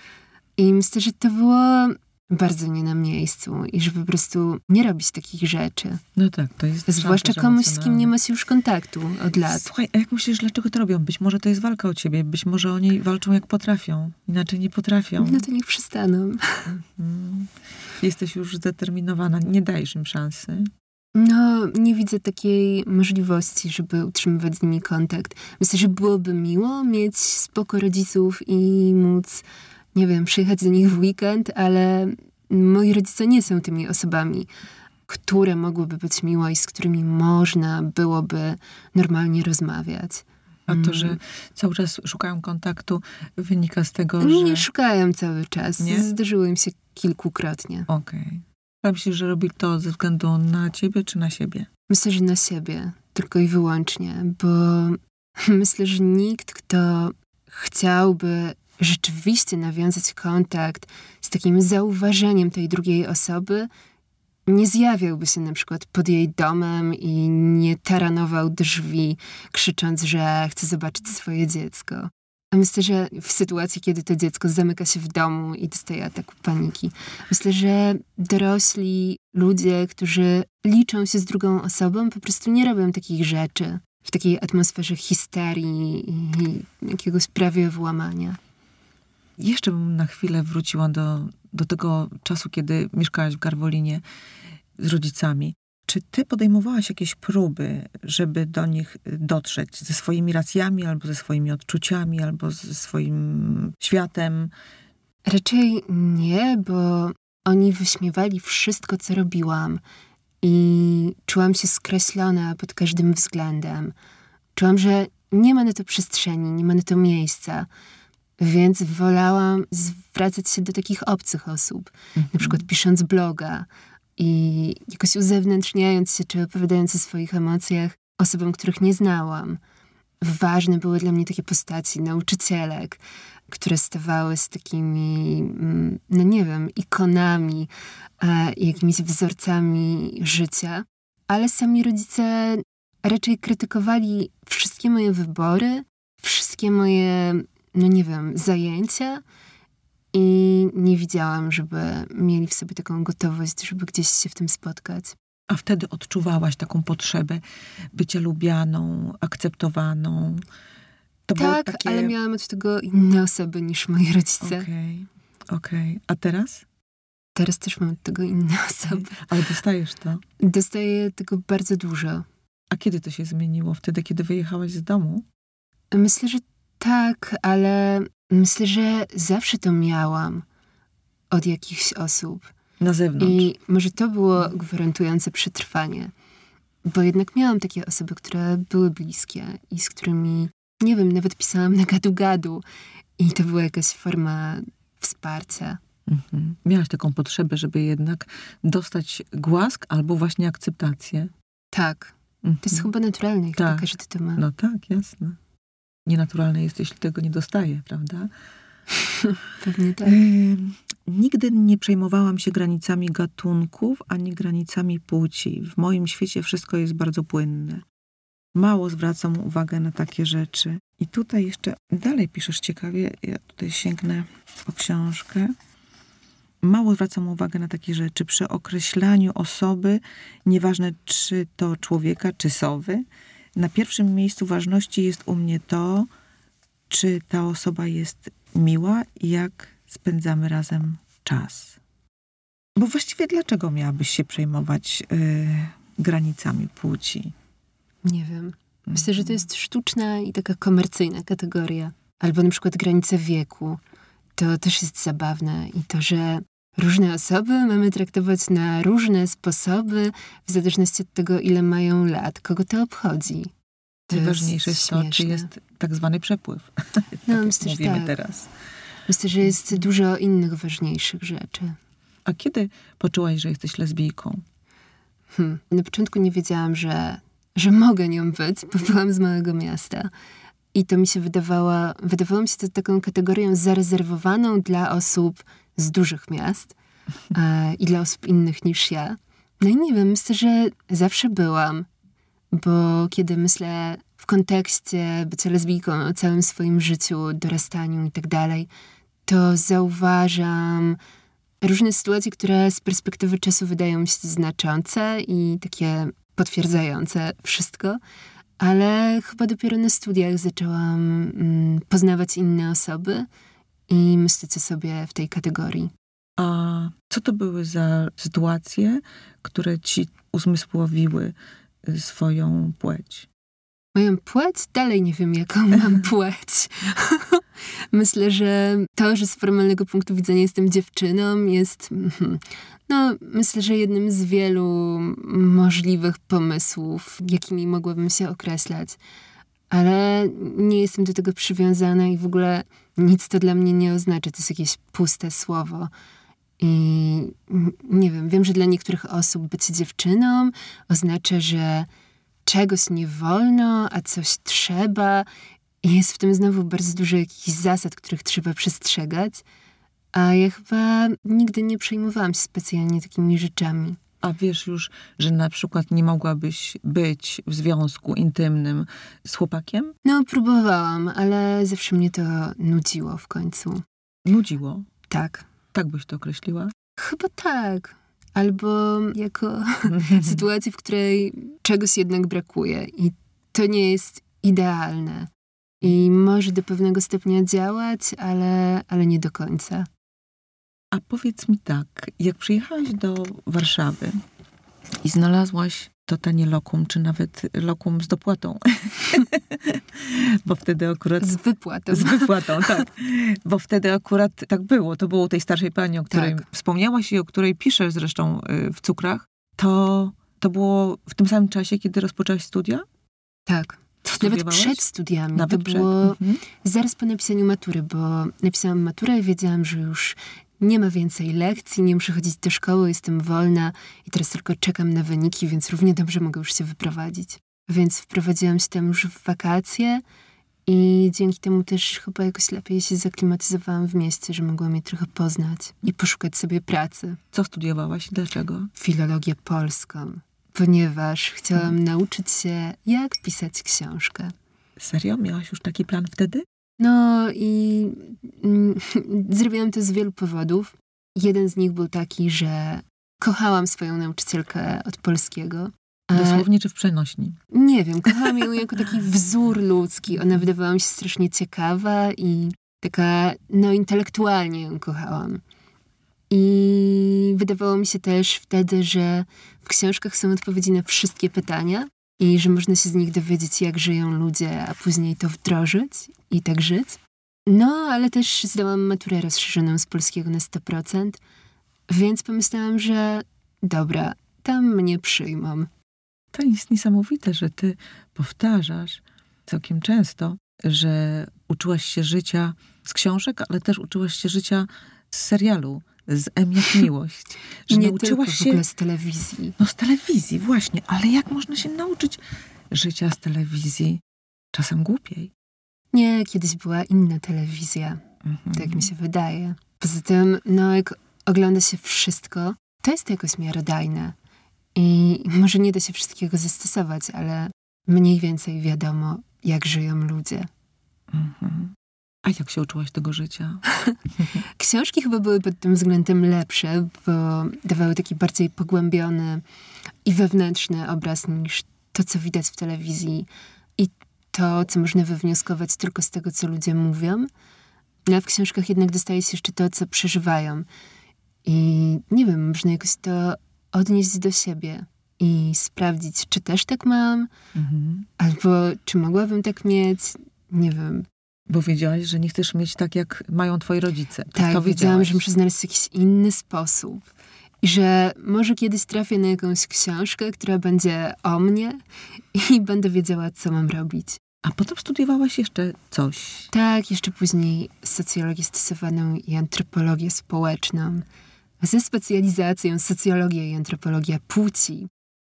I myślę, że to było bardzo nie na miejscu i że po prostu nie robić takich rzeczy. No tak, to jest Zwłaszcza komuś, z kim nie ma się już kontaktu od lat. Słuchaj, a jak myślisz, dlaczego to robią? Być może to jest walka o ciebie, być może oni walczą jak potrafią, inaczej nie potrafią. No to niech przystaną. Mhm. Jesteś już zdeterminowana, nie dajesz im szansy. No, nie widzę takiej możliwości, żeby utrzymywać z nimi kontakt. Myślę, że byłoby miło mieć spoko rodziców i móc nie wiem, przyjechać do nich w weekend, ale moi rodzice nie są tymi osobami, które mogłyby być miłe i z którymi można byłoby normalnie rozmawiać. A to, że mm. cały czas szukają kontaktu, wynika z tego, że... Nie szukają cały czas. Nie? Zdarzyło im się kilkukrotnie. Okej. Okay. Myślisz, że robi to ze względu na ciebie czy na siebie? Myślę, że na siebie. Tylko i wyłącznie. Bo myślę, że nikt, kto chciałby rzeczywiście nawiązać kontakt z takim zauważeniem tej drugiej osoby, nie zjawiałby się na przykład pod jej domem i nie taranował drzwi, krzycząc, że chce zobaczyć swoje dziecko. Myślę, że w sytuacji, kiedy to dziecko zamyka się w domu i dostaje ataku paniki, myślę, że dorośli ludzie, którzy liczą się z drugą osobą, po prostu nie robią takich rzeczy w takiej atmosferze histerii i jakiegoś prawie włamania. Jeszcze bym na chwilę wróciła do, do tego czasu, kiedy mieszkałaś w Garwolinie z rodzicami. Czy ty podejmowałaś jakieś próby, żeby do nich dotrzeć ze swoimi racjami, albo ze swoimi odczuciami, albo ze swoim światem? Raczej nie, bo oni wyśmiewali wszystko, co robiłam. I czułam się skreślona pod każdym względem. Czułam, że nie ma na to przestrzeni, nie ma na to miejsca. Więc wolałam zwracać się do takich obcych osób, na Mhm. przykład pisząc bloga i jakoś uzewnętrzniając się czy opowiadając o swoich emocjach osobom, których nie znałam. Ważne były dla mnie takie postaci nauczycielek, które stawały z takimi, mm, no nie wiem, ikonami, e, jakimiś wzorcami życia, ale sami rodzice raczej krytykowali wszystkie moje wybory, wszystkie moje, no nie wiem, zajęcia i nie widziałam, żeby mieli w sobie taką gotowość, żeby gdzieś się w tym spotkać. A wtedy odczuwałaś taką potrzebę bycia lubianą, akceptowaną. To tak, takie... ale miałam od tego inne osoby niż moi rodzice. Okej, okej. A teraz? Teraz też mam od tego inne osoby. Ale dostajesz to. Dostaję tego bardzo dużo. A kiedy to się zmieniło? Wtedy, kiedy wyjechałaś z domu? Myślę, że tak, ale myślę, że zawsze to miałam od jakichś osób. Na zewnątrz. I może to było gwarantujące przetrwanie. Bo jednak miałam takie osoby, które były bliskie i z którymi, nie wiem, nawet pisałam na gadu-gadu. I to była jakaś forma wsparcia. Mhm. Miałaś taką potrzebę, żeby jednak dostać głask albo właśnie akceptację. Tak, Mhm. to jest chyba naturalne, chyba Tak. każdy to ma. No tak, jasne. Nienaturalne jest, jeśli tego nie dostaje, prawda? Pewnie tak. Nigdy nie przejmowałam się granicami gatunków ani granicami płci. W moim świecie wszystko jest bardzo płynne. Mało zwracam uwagę na takie rzeczy. I tutaj jeszcze dalej piszesz ciekawie. Ja tutaj sięgnę po książkę. Mało zwracam uwagę na takie rzeczy. Przy określaniu osoby, nieważne czy to człowieka, czy sowy, na pierwszym miejscu ważności jest u mnie to, czy ta osoba jest miła i jak spędzamy razem czas. Bo właściwie dlaczego miałabyś się przejmować y, granicami płci? Nie wiem. Myślę, że to jest sztuczna i taka komercyjna kategoria. Albo na przykład granice wieku. To też jest zabawne. I to, że różne osoby mamy traktować na różne sposoby, w zależności od tego, ile mają lat, kogo to obchodzi. To Najważniejsze jest to, czy jest tak zwany przepływ. No, jak myślę, że mówimy tak. teraz. Myślę, że jest dużo innych ważniejszych rzeczy. A kiedy poczułaś, że jesteś lesbijką? Hmm. Na początku nie wiedziałam, że, że mogę nią być, bo byłam z małego miasta. I to mi się wydawało, wydawało mi się to taką kategorią zarezerwowaną dla osób z dużych miast e, i dla osób innych niż ja. No i nie wiem, myślę, że zawsze byłam, bo kiedy myślę w kontekście bycia lesbijką o całym swoim życiu, dorastaniu i tak dalej, to zauważam różne sytuacje, które z perspektywy czasu wydają się znaczące i takie potwierdzające wszystko, ale chyba dopiero na studiach zaczęłam mm, poznawać inne osoby i o sobie w tej kategorii. A co to były za sytuacje, które ci uzmysłowiły y, swoją płeć? Moją płeć? Dalej nie wiem, jaką mam płeć. Myślę, że to, że z formalnego punktu widzenia jestem dziewczyną, jest. mhm, No, myślę, że jednym z wielu możliwych pomysłów, jakimi mogłabym się określać. Ale nie jestem do tego przywiązana i w ogóle nic to dla mnie nie oznacza. To jest jakieś puste słowo. I nie wiem, wiem, że dla niektórych osób być dziewczyną oznacza, że czegoś nie wolno, a coś trzeba. I jest w tym znowu bardzo dużo jakichś zasad, których trzeba przestrzegać. A ja chyba nigdy nie przejmowałam się specjalnie takimi rzeczami. A wiesz już, że na przykład nie mogłabyś być w związku intymnym z chłopakiem? No, próbowałam, ale zawsze mnie to nudziło w końcu. Nudziło. Tak. Tak byś to określiła? Chyba tak. Albo jako sytuacji, w której czegoś jednak brakuje i to nie jest idealne. I może do pewnego stopnia działać, ale, ale nie do końca. A powiedz mi tak, jak przyjechałaś do Warszawy i znalazłaś to tanie lokum, czy nawet lokum z dopłatą, bo wtedy akurat... Z wypłatą. Z wypłatą, tak. Bo wtedy akurat tak było. To było u tej starszej pani, o której Tak. wspomniałaś i o której piszesz zresztą y, w cukrach. To, to było w tym samym czasie, kiedy rozpoczęłaś studia? Tak. Nawet przed studiami. Nawet to przed. było Mhm. zaraz po napisaniu matury, bo napisałam maturę i wiedziałam, że już nie ma więcej lekcji, nie muszę chodzić do szkoły, jestem wolna i teraz tylko czekam na wyniki, więc równie dobrze mogę już się wyprowadzić. Więc wprowadziłam się tam już w wakacje i dzięki temu też chyba jakoś lepiej się zaklimatyzowałam w mieście, że mogłam je trochę poznać i poszukać sobie pracy. Co studiowałaś i dlaczego? Filologię polską, ponieważ chciałam nauczyć się, jak pisać książkę. Serio? Miałaś już taki plan wtedy? No i mm, zrobiłam to z wielu powodów. Jeden z nich był taki, że kochałam swoją nauczycielkę od polskiego. Dosłownie czy w przenośni? Nie wiem, kochałam ją jako taki wzór ludzki. Ona wydawała mi się strasznie ciekawa i taka, no intelektualnie ją kochałam. I wydawało mi się też wtedy, że w książkach są odpowiedzi na wszystkie pytania i że można się z nich dowiedzieć, jak żyją ludzie, a później to wdrożyć i tak żyć. No, ale też zdałam maturę rozszerzoną z polskiego na 100%, więc pomyślałam, że dobra, tam mnie przyjmą. To jest niesamowite, że ty powtarzasz całkiem często, że uczyłaś się życia z książek, ale też uczyłaś się życia z serialu, z M jak miłość. Że nie nauczyłaś tylko w się ogóle z telewizji. no z telewizji, właśnie, ale jak można się nauczyć życia z telewizji? Czasem głupiej. Nie, kiedyś była inna telewizja, Mhm. tak mi się wydaje. Poza tym, no jak ogląda się wszystko, to jest jakoś miarodajne. I może nie da się wszystkiego zastosować, ale mniej więcej wiadomo, jak żyją ludzie. Mhm. A jak się uczyłaś tego życia? Książki chyba były pod tym względem lepsze, bo dawały taki bardziej pogłębiony i wewnętrzny obraz niż to, co widać w telewizji i to, co można wywnioskować tylko z tego, co ludzie mówią. No, w książkach jednak dostaje się jeszcze to, co przeżywają. I nie wiem, można jakoś to odnieść do siebie i sprawdzić, czy też tak mam, Mhm. albo czy mogłabym tak mieć. Nie wiem, Bo wiedziałaś, że nie chcesz mieć tak, jak mają twoi rodzice. Tak, to wiedziałam, że muszę znaleźć jakiś inny sposób. I że może kiedyś trafię na jakąś książkę, która będzie o mnie i będę wiedziała, co mam robić. A potem studiowałaś jeszcze coś. Tak, jeszcze później socjologię stosowaną i antropologię społeczną, ze specjalizacją socjologia i antropologia płci.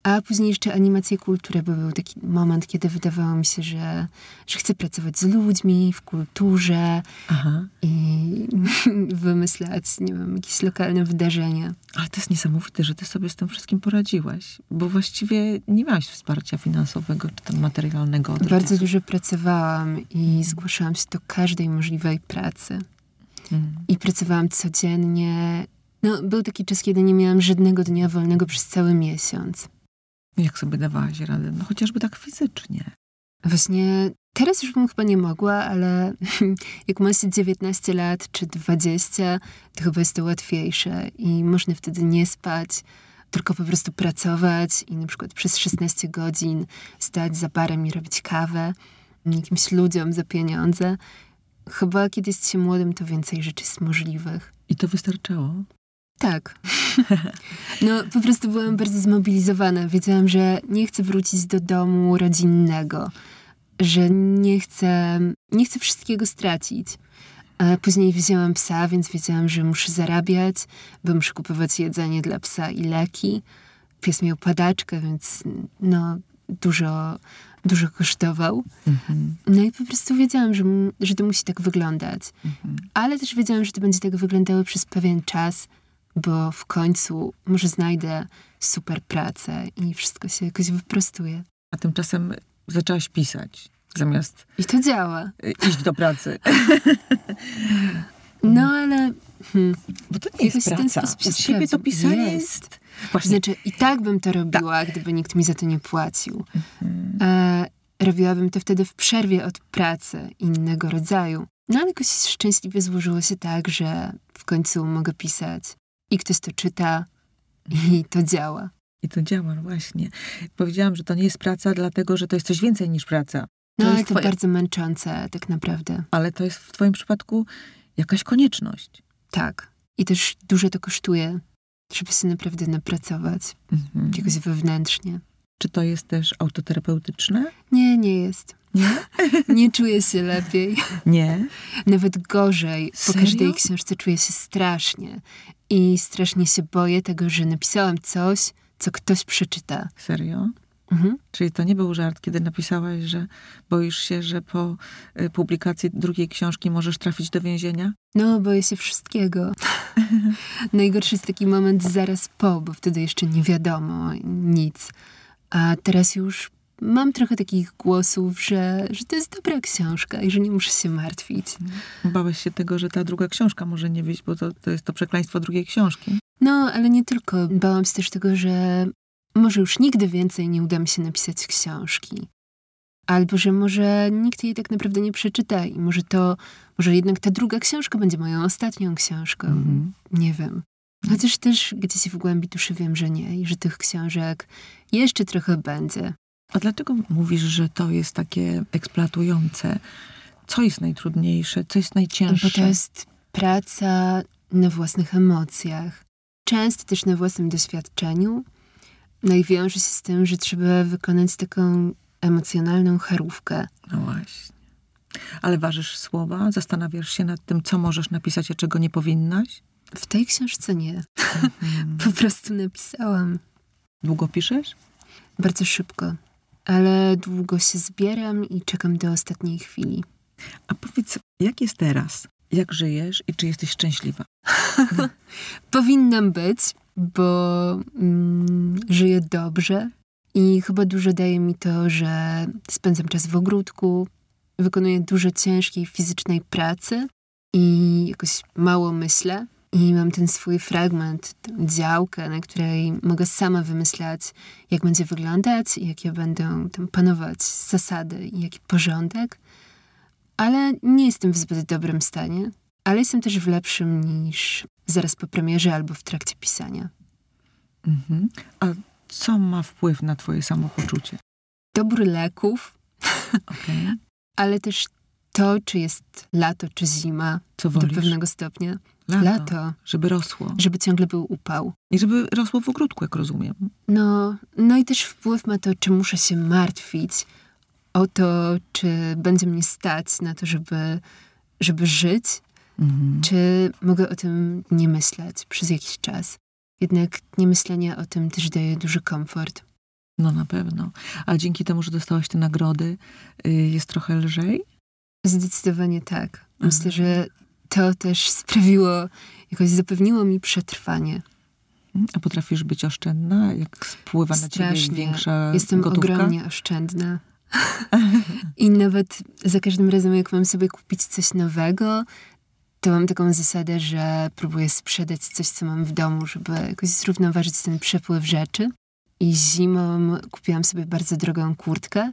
A później jeszcze animację kultury, bo był taki moment, kiedy wydawało mi się, że, że chcę pracować z ludźmi w kulturze Aha. i wymyślać, nie wiem, jakieś lokalne wydarzenia. Ale to jest niesamowite, że ty sobie z tym wszystkim poradziłaś. Bo właściwie nie miałaś wsparcia finansowego czy tam materialnego. od Bardzo rodziców. dużo pracowałam i zgłaszałam się do każdej możliwej pracy. Mm. I pracowałam codziennie. No, był taki czas, kiedy nie miałam żadnego dnia wolnego przez cały miesiąc. Jak sobie dawałaś radę? No chociażby tak fizycznie. Właśnie teraz już bym chyba nie mogła, ale jak ma się 19 lat czy 20, to chyba jest to łatwiejsze i można wtedy nie spać, tylko po prostu pracować i na przykład przez 16 godzin stać za barem i robić kawę jakimś ludziom za pieniądze. Chyba kiedy jest się młodym, to więcej rzeczy jest możliwych. I to wystarczało. Tak. No, po prostu byłam bardzo zmobilizowana. Wiedziałam, że nie chcę wrócić do domu rodzinnego, że nie chcę, nie chcę wszystkiego stracić. A później wzięłam psa, więc wiedziałam, że muszę zarabiać, bo muszę kupować jedzenie dla psa i leki. Pies miał padaczkę, więc no, dużo, dużo kosztował. Mhm. No i po prostu wiedziałam, że, że to musi tak wyglądać. Mhm. Ale też wiedziałam, że to będzie tak wyglądało przez pewien czas, bo w końcu może znajdę super pracę i wszystko się jakoś wyprostuje. A tymczasem zaczęłaś pisać zamiast I to działa. iść do pracy. No ale hmm, Bo to nie jest ten praca. sposób się U ciebie to pisanie jest... jest. Znaczy i tak bym to robiła, gdyby nikt mi za to nie płacił. Mhm. E, robiłabym to wtedy w przerwie od pracy innego rodzaju. No ale jakoś szczęśliwie złożyło się tak, że w końcu mogę pisać i ktoś to czyta i to działa. I to działa, no właśnie. Powiedziałam, że to nie jest praca, dlatego że to jest coś więcej niż praca. To No ale to twoje- bardzo męczące tak naprawdę. Ale to jest w twoim przypadku jakaś konieczność. Tak. I też dużo to kosztuje, żeby się naprawdę napracować Mhm. jakoś wewnętrznie. Czy to jest też autoterapeutyczne? Nie, nie jest. Nie? Nie czuję się lepiej. Nie. Nawet gorzej. Po Serio? każdej książce czuję się strasznie. I strasznie się boję tego, że napisałam coś, co ktoś przeczyta. Serio? Mhm. Czyli to nie był żart, kiedy napisałaś, że boisz się, że po y, publikacji drugiej książki możesz trafić do więzienia? No, boję się wszystkiego. Najgorszy jest taki moment zaraz po, bo wtedy jeszcze nie wiadomo nic. A teraz już mam trochę takich głosów, że, że to jest dobra książka i że nie muszę się martwić. Bałeś się tego, że ta druga książka może nie wyjść, bo to, to jest to przekleństwo drugiej książki. No, ale nie tylko. Bałam się też tego, że może już nigdy więcej nie uda mi się napisać książki. Albo że może nikt jej tak naprawdę nie przeczyta i może to, może jednak ta druga książka będzie moją ostatnią książką. Mhm. Nie wiem. Chociaż też gdzieś w głębi duszy wiem, że nie i że tych książek jeszcze trochę będzie. A dlaczego mówisz, że to jest takie eksploatujące? Co jest najtrudniejsze? Co jest najcięższe? Bo to jest praca na własnych emocjach. Często też na własnym doświadczeniu. No i wiąże się z tym, że trzeba wykonać taką emocjonalną charówkę. No właśnie. Ale ważysz słowa? Zastanawiasz się nad tym, co możesz napisać, a czego nie powinnaś? W tej książce nie. Mhm. Po prostu napisałam. Długo piszesz? Bardzo szybko. Ale długo się zbieram i czekam do ostatniej chwili. A powiedz, jak jest teraz? Jak żyjesz i czy jesteś szczęśliwa? Powinnam być, bo mm, żyję dobrze i chyba dużo daje mi to, że spędzam czas w ogródku, wykonuję dużo ciężkiej fizycznej pracy i jakoś mało myślę. I mam ten swój fragment, tę działkę, na której mogę sama wymyślać, jak będzie wyglądać, jakie będą tam panować zasady i jaki porządek. Ale nie jestem w zbyt dobrym stanie, ale jestem też w lepszym niż zaraz po premierze albo w trakcie pisania. Mhm. A co ma wpływ na twoje samopoczucie? Dobór leków, Okej. ale też to, czy jest lato, czy zima, Co do pewnego stopnia. Lato, Żeby rosło. żeby ciągle był upał. I żeby rosło w ogródku, jak rozumiem. No, no i też wpływ ma to, czy muszę się martwić o to, czy będzie mnie stać na to, żeby, żeby żyć, Mhm. czy mogę o tym nie myśleć przez jakiś czas. Jednak niemyślenie o tym też daje duży komfort. No na pewno. A dzięki temu, że dostałaś te nagrody, y, jest trochę lżej? Zdecydowanie tak. Myślę, Mhm. że to też sprawiło, jakoś zapewniło mi przetrwanie. A potrafisz być oszczędna, jak spływa na ciebie Strasznie. większa Jestem gotówka? ogromnie oszczędna. I nawet za każdym razem, jak mam sobie kupić coś nowego, to mam taką zasadę, że próbuję sprzedać coś, co mam w domu, żeby jakoś zrównoważyć ten przepływ rzeczy. I zimą kupiłam sobie bardzo drogą kurtkę.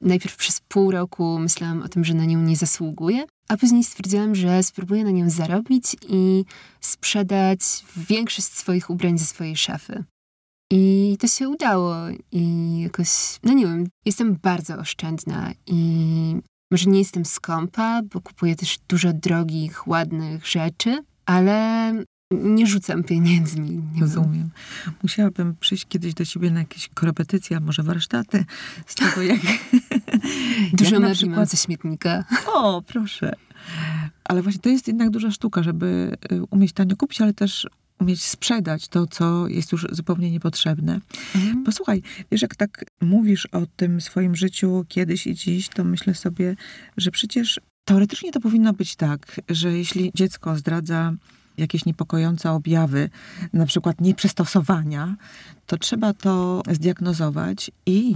Najpierw przez pół roku myślałam o tym, że na nią nie zasługuję, a później stwierdziłam, że spróbuję na nią zarobić i sprzedać większość swoich ubrań ze swojej szafy. I to się udało i jakoś, no nie wiem, jestem bardzo oszczędna i może nie jestem skąpa, bo kupuję też dużo drogich, ładnych rzeczy, ale nie rzucam pieniędzmi. Nie. Rozumiem. Musiałabym przyjść kiedyś do ciebie na jakieś korepetycje, a może warsztaty z tego, jak... Dużo jak mebli przykład- ze śmietnika. O, proszę. Ale właśnie to jest jednak duża sztuka, żeby y, umieć tanio kupić, ale też umieć sprzedać to, co jest już zupełnie niepotrzebne. Mhm. Posłuchaj, wiesz, jak tak mówisz o tym swoim życiu kiedyś i dziś, to myślę sobie, że przecież teoretycznie to powinno być tak, że jeśli dziecko zdradza jakieś niepokojące objawy, na przykład nieprzystosowania, to trzeba to zdiagnozować i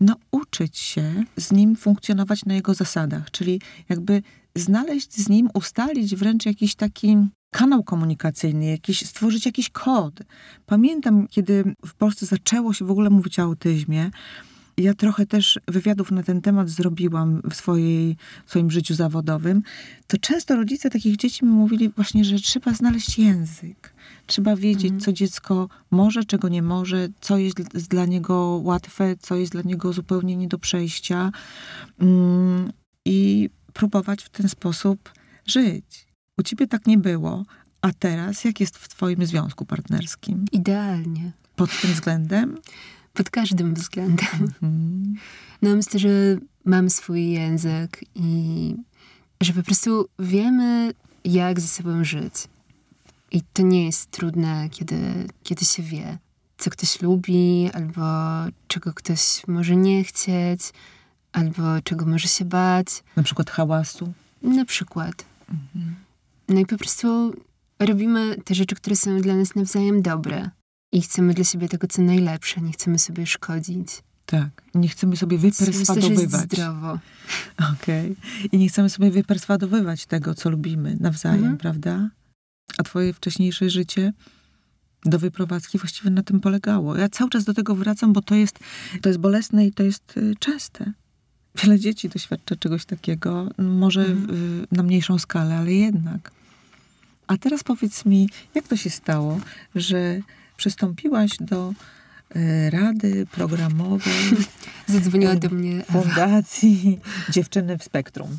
nauczyć się z nim funkcjonować na jego zasadach, czyli jakby znaleźć z nim, ustalić wręcz jakiś taki kanał komunikacyjny, jakiś, stworzyć jakiś kod. Pamiętam, kiedy w Polsce zaczęło się w ogóle mówić o autyzmie, ja trochę też wywiadów na ten temat zrobiłam w, swojej, w swoim życiu zawodowym, to często rodzice takich dzieci mi mówili właśnie, że trzeba znaleźć język. Trzeba wiedzieć, Mhm. co dziecko może, czego nie może, co jest dla- niego łatwe, co jest dla niego zupełnie nie do przejścia. Mm, I próbować w ten sposób żyć. U ciebie tak nie było, a teraz jak jest w twoim związku partnerskim? Idealnie. Pod tym względem? Pod każdym względem. Mhm. No myślę, że mamy swój język i że po prostu wiemy, jak ze sobą żyć. I to nie jest trudne, kiedy, kiedy się wie, co ktoś lubi, albo czego ktoś może nie chcieć, albo czego może się bać. Na przykład hałasu. Na przykład. No i po prostu robimy te rzeczy, które są dla nas nawzajem dobre. I chcemy dla siebie tego, co najlepsze. Nie chcemy sobie szkodzić. Tak. Nie chcemy sobie wyperswadowywać. zdrowo. Okej. I nie chcemy sobie wyperswadowywać tego, co lubimy nawzajem, Mhm. prawda? A twoje wcześniejsze życie do wyprowadzki właściwie na tym polegało. Ja cały czas do tego wracam, bo to jest, to jest bolesne i to jest y, częste. Wiele dzieci doświadcza czegoś takiego, może w, na mniejszą skalę, ale jednak. A teraz powiedz mi, jak to się stało, że przystąpiłaś do y, rady programowej Zadzwoniła do mnie Ewa. Fundacji Dziewczyny w Spektrum.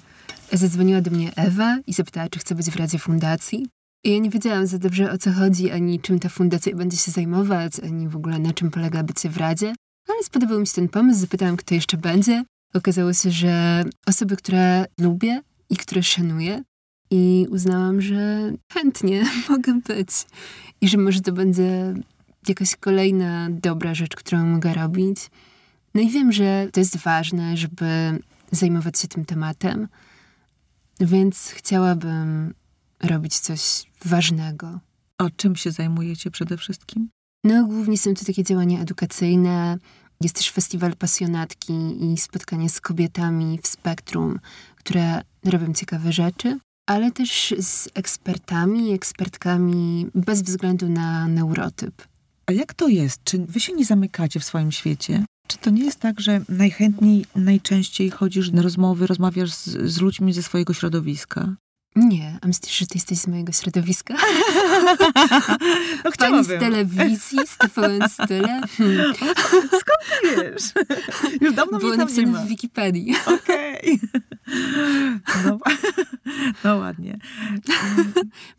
Zadzwoniła do mnie Ewa i zapytała, czy chcę być w Radzie Fundacji. I ja nie wiedziałam za dobrze o co chodzi, ani czym ta fundacja będzie się zajmować, ani w ogóle na czym polega bycie w Radzie. Ale spodobał mi się ten pomysł, zapytałam, kto jeszcze będzie. Okazało się, że osoby, które lubię i które szanuję. I uznałam, że chętnie mogę być. I że może to będzie jakaś kolejna dobra rzecz, którą mogę robić. No i wiem, że to jest ważne, żeby zajmować się tym tematem, więc chciałabym robić coś ważnego. A czym się zajmujecie przede wszystkim? No, głównie są to takie działania edukacyjne. Jest też festiwal pasjonatki i spotkanie z kobietami w spektrum, które robią ciekawe rzeczy, ale też z ekspertami, ekspertkami bez względu na neurotyp. A jak to jest? Czy wy się nie zamykacie w swoim świecie? Czy to nie jest tak, że najchętniej, najczęściej chodzisz na rozmowy, rozmawiasz z, z ludźmi ze swojego środowiska? Nie, a myślisz, że ty jesteś z mojego środowiska? No Pani z telewizji, z TVN Style? Hmm. wiesz? Już dawno Było tam nie napisane ma. w Wikipedii. Okej. No, no ładnie.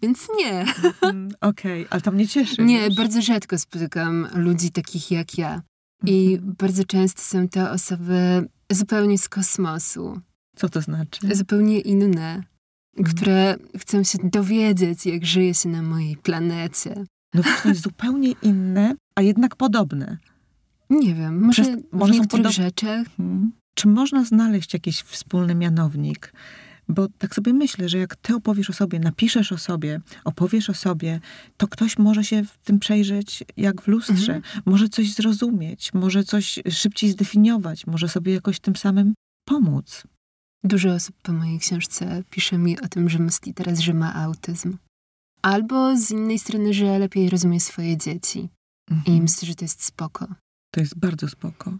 Więc nie. Mm, Okej, ale to mnie cieszy. Nie, wiesz? bardzo rzadko spotykam ludzi takich jak ja. I Mhm. bardzo często są to osoby zupełnie z kosmosu, Co to znaczy? zupełnie inne. Które chcą się dowiedzieć, jak żyje się na mojej planecie. No właśnie zupełnie inne, a jednak podobne. Nie wiem, może, Przez- może w niektórych rzeczach. Mhm. Czy można znaleźć jakiś wspólny mianownik? Bo tak sobie myślę, że jak ty opowiesz o sobie, napiszesz o sobie, opowiesz o sobie, to ktoś może się w tym przejrzeć jak w lustrze, Mhm. może coś zrozumieć, może coś szybciej zdefiniować, może sobie jakoś tym samym pomóc. Dużo osób po mojej książce pisze mi o tym, że myśli teraz, że ma autyzm. Albo z innej strony, że lepiej rozumie swoje dzieci. I Mhm. myślę, że to jest spoko. To jest bardzo spoko.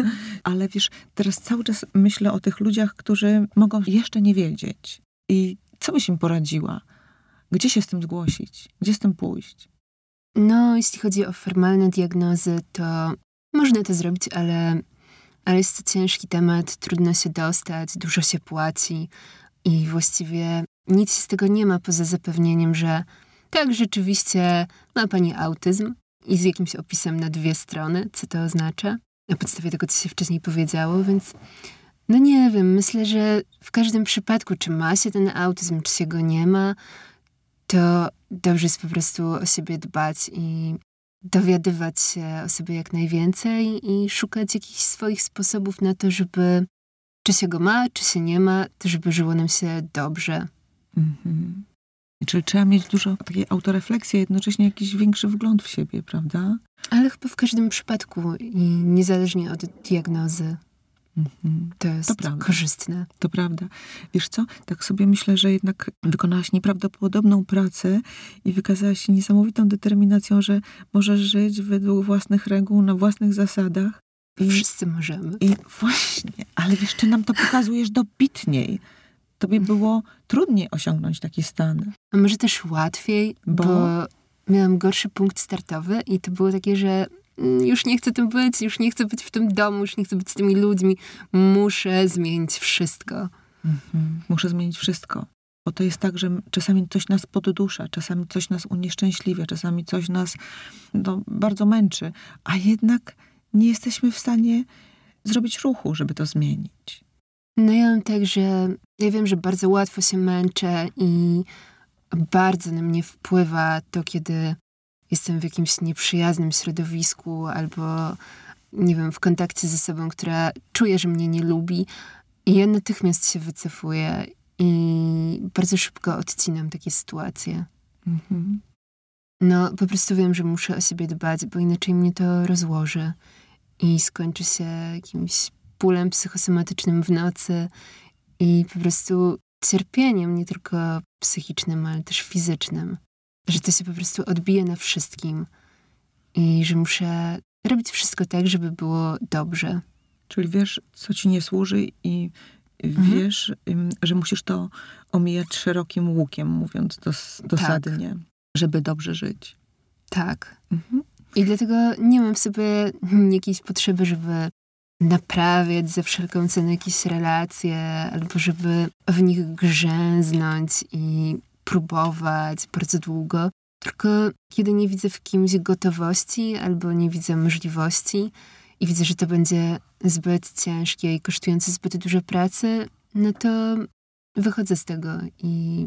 Ale wiesz, teraz cały czas myślę o tych ludziach, którzy mogą jeszcze nie wiedzieć. I co byś im poradziła? Gdzie się z tym zgłosić? Gdzie z tym pójść? No, jeśli chodzi o formalne diagnozy, to można to zrobić, ale, ale jest to ciężki temat, trudno się dostać, dużo się płaci i właściwie nic z tego nie ma poza zapewnieniem, że tak, rzeczywiście ma pani autyzm i z jakimś opisem na dwie strony, co to oznacza, na podstawie tego, co się wcześniej powiedziało, więc no nie wiem, myślę, że w każdym przypadku, czy ma się ten autyzm, czy się go nie ma, to dobrze jest po prostu o siebie dbać i dowiadywać się o sobie jak najwięcej i szukać jakichś swoich sposobów na to, żeby czy się go ma, czy się nie ma, to żeby żyło nam się dobrze. Mhm. Czyli trzeba mieć dużo takiej autorefleksji, a jednocześnie jakiś większy wgląd w siebie, prawda? Ale chyba w każdym przypadku i niezależnie od diagnozy Mhm. to jest To prawda. korzystne. To prawda. Wiesz co? Tak sobie myślę, że jednak wykonałaś nieprawdopodobną pracę i wykazałaś się niesamowitą determinacją, że możesz żyć według własnych reguł, na własnych zasadach. I, Wszyscy możemy. I właśnie, ale wiesz, ty nam to pokazujesz dobitniej. Tobie było trudniej osiągnąć taki stan. A może też łatwiej, Bo? bo? miałam gorszy punkt startowy i to było takie, że już nie chcę tym być, już nie chcę być w tym domu, już nie chcę być z tymi ludźmi. Muszę zmienić wszystko. Mhm. Muszę zmienić wszystko. Bo to jest tak, że czasami coś nas poddusza, czasami coś nas unieszczęśliwia, czasami coś nas no, bardzo męczy, a jednak nie jesteśmy w stanie zrobić ruchu, żeby to zmienić. No ja mam tak, że ja wiem, że bardzo łatwo się męczę i bardzo na mnie wpływa to, kiedy jestem w jakimś nieprzyjaznym środowisku albo, nie wiem, w kontakcie ze sobą, która czuje, że mnie nie lubi. I ja natychmiast się wycofuję i bardzo szybko odcinam takie sytuacje. Mhm. No, po prostu wiem, że muszę o siebie dbać, bo inaczej mnie to rozłoży i skończy się jakimś bólem psychosomatycznym w nocy i po prostu cierpieniem, nie tylko psychicznym, ale też fizycznym. Że to się po prostu odbije na wszystkim i że muszę robić wszystko tak, żeby było dobrze. Czyli wiesz, co ci nie służy i wiesz, ym, że musisz to omijać szerokim łukiem, mówiąc dos, dosadnie, żeby dobrze żyć. Tak. Mhm. I dlatego nie mam w sobie jakiejś potrzeby, żeby naprawiać za wszelką cenę jakieś relacje, albo żeby w nich grzęznąć i próbować bardzo długo. Tylko kiedy nie widzę w kimś gotowości, albo nie widzę możliwości i widzę, że to będzie zbyt ciężkie i kosztujące zbyt dużo pracy, no to wychodzę z tego i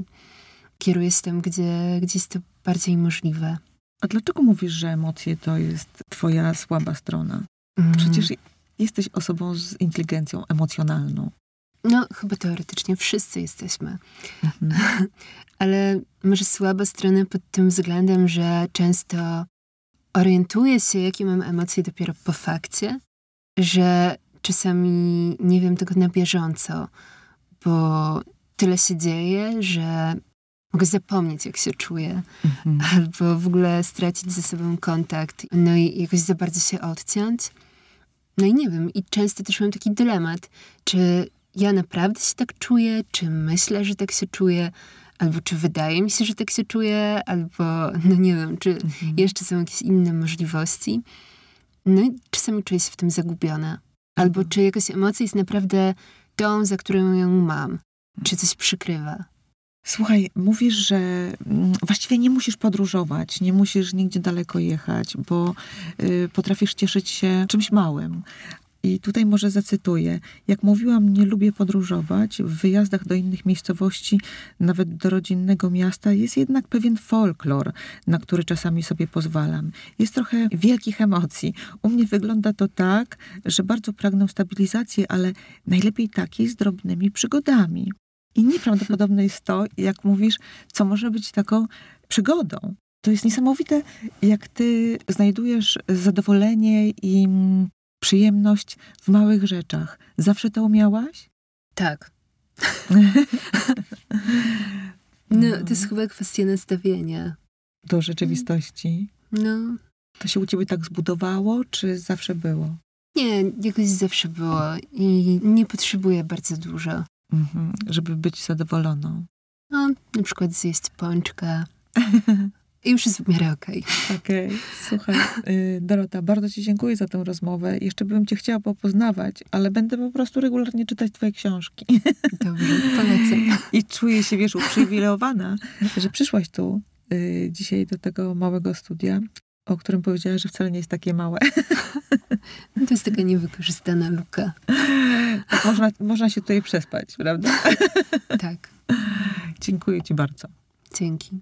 kieruję się tam, gdzie, gdzie jest to bardziej możliwe. A dlaczego mówisz, że emocje to jest twoja słaba strona? Mm. Przecież jesteś osobą z inteligencją emocjonalną. No, chyba teoretycznie wszyscy jesteśmy. Mhm. Ale może słaba strona pod tym względem, że często orientuję się, jakie mam emocje dopiero po fakcie, że czasami nie wiem tego na bieżąco, bo tyle się dzieje, że mogę zapomnieć, jak się czuję, Mhm. albo w ogóle stracić ze sobą kontakt, no i jakoś za bardzo się odciąć. No i nie wiem, i często też mam taki dylemat, czy ja naprawdę się tak czuję, czy myślę, że tak się czuję, albo czy wydaje mi się, że tak się czuję, albo no nie wiem, czy Mhm. jeszcze są jakieś inne możliwości. No i czasami czuję się w tym zagubiona. Albo Mhm. czy jakaś emocja jest naprawdę tą, za którą ją mam, czy coś przykrywa. Słuchaj, mówisz, że mm, właściwie nie musisz podróżować, nie musisz nigdzie daleko jechać, bo y, potrafisz cieszyć się czymś małym. I tutaj może zacytuję. Jak mówiłam, nie lubię podróżować. W wyjazdach do innych miejscowości, nawet do rodzinnego miasta, jest jednak pewien folklor, na który czasami sobie pozwalam. Jest trochę wielkich emocji. U mnie wygląda to tak, że bardzo pragnę stabilizacji, ale najlepiej takiej z drobnymi przygodami. I nieprawdopodobne jest to, jak mówisz, co może być taką przygodą. To jest niesamowite, jak ty znajdujesz zadowolenie i przyjemność w małych rzeczach. Zawsze to umiałaś? Tak. No, to jest chyba kwestia nastawienia. Do rzeczywistości. No, To się u ciebie tak zbudowało, czy zawsze było? nie, jakoś zawsze było i nie potrzebuję bardzo dużo. Mhm, żeby być zadowoloną. No, na przykład zjeść pączka. I już jest w miarę okej. Okej, słuchaj, y, Dorota, bardzo ci dziękuję za tę rozmowę. Jeszcze bym cię chciała popoznawać, ale będę po prostu regularnie czytać twoje książki. Dobrze, polecam. I czuję się, wiesz, uprzywilejowana, że przyszłaś tu y, dzisiaj do tego małego studia, o którym powiedziałaś, że wcale nie jest takie małe. To jest taka niewykorzystana luka. Tak można, można się tutaj przespać, prawda? Tak, Dziękuję ci bardzo. dzięki.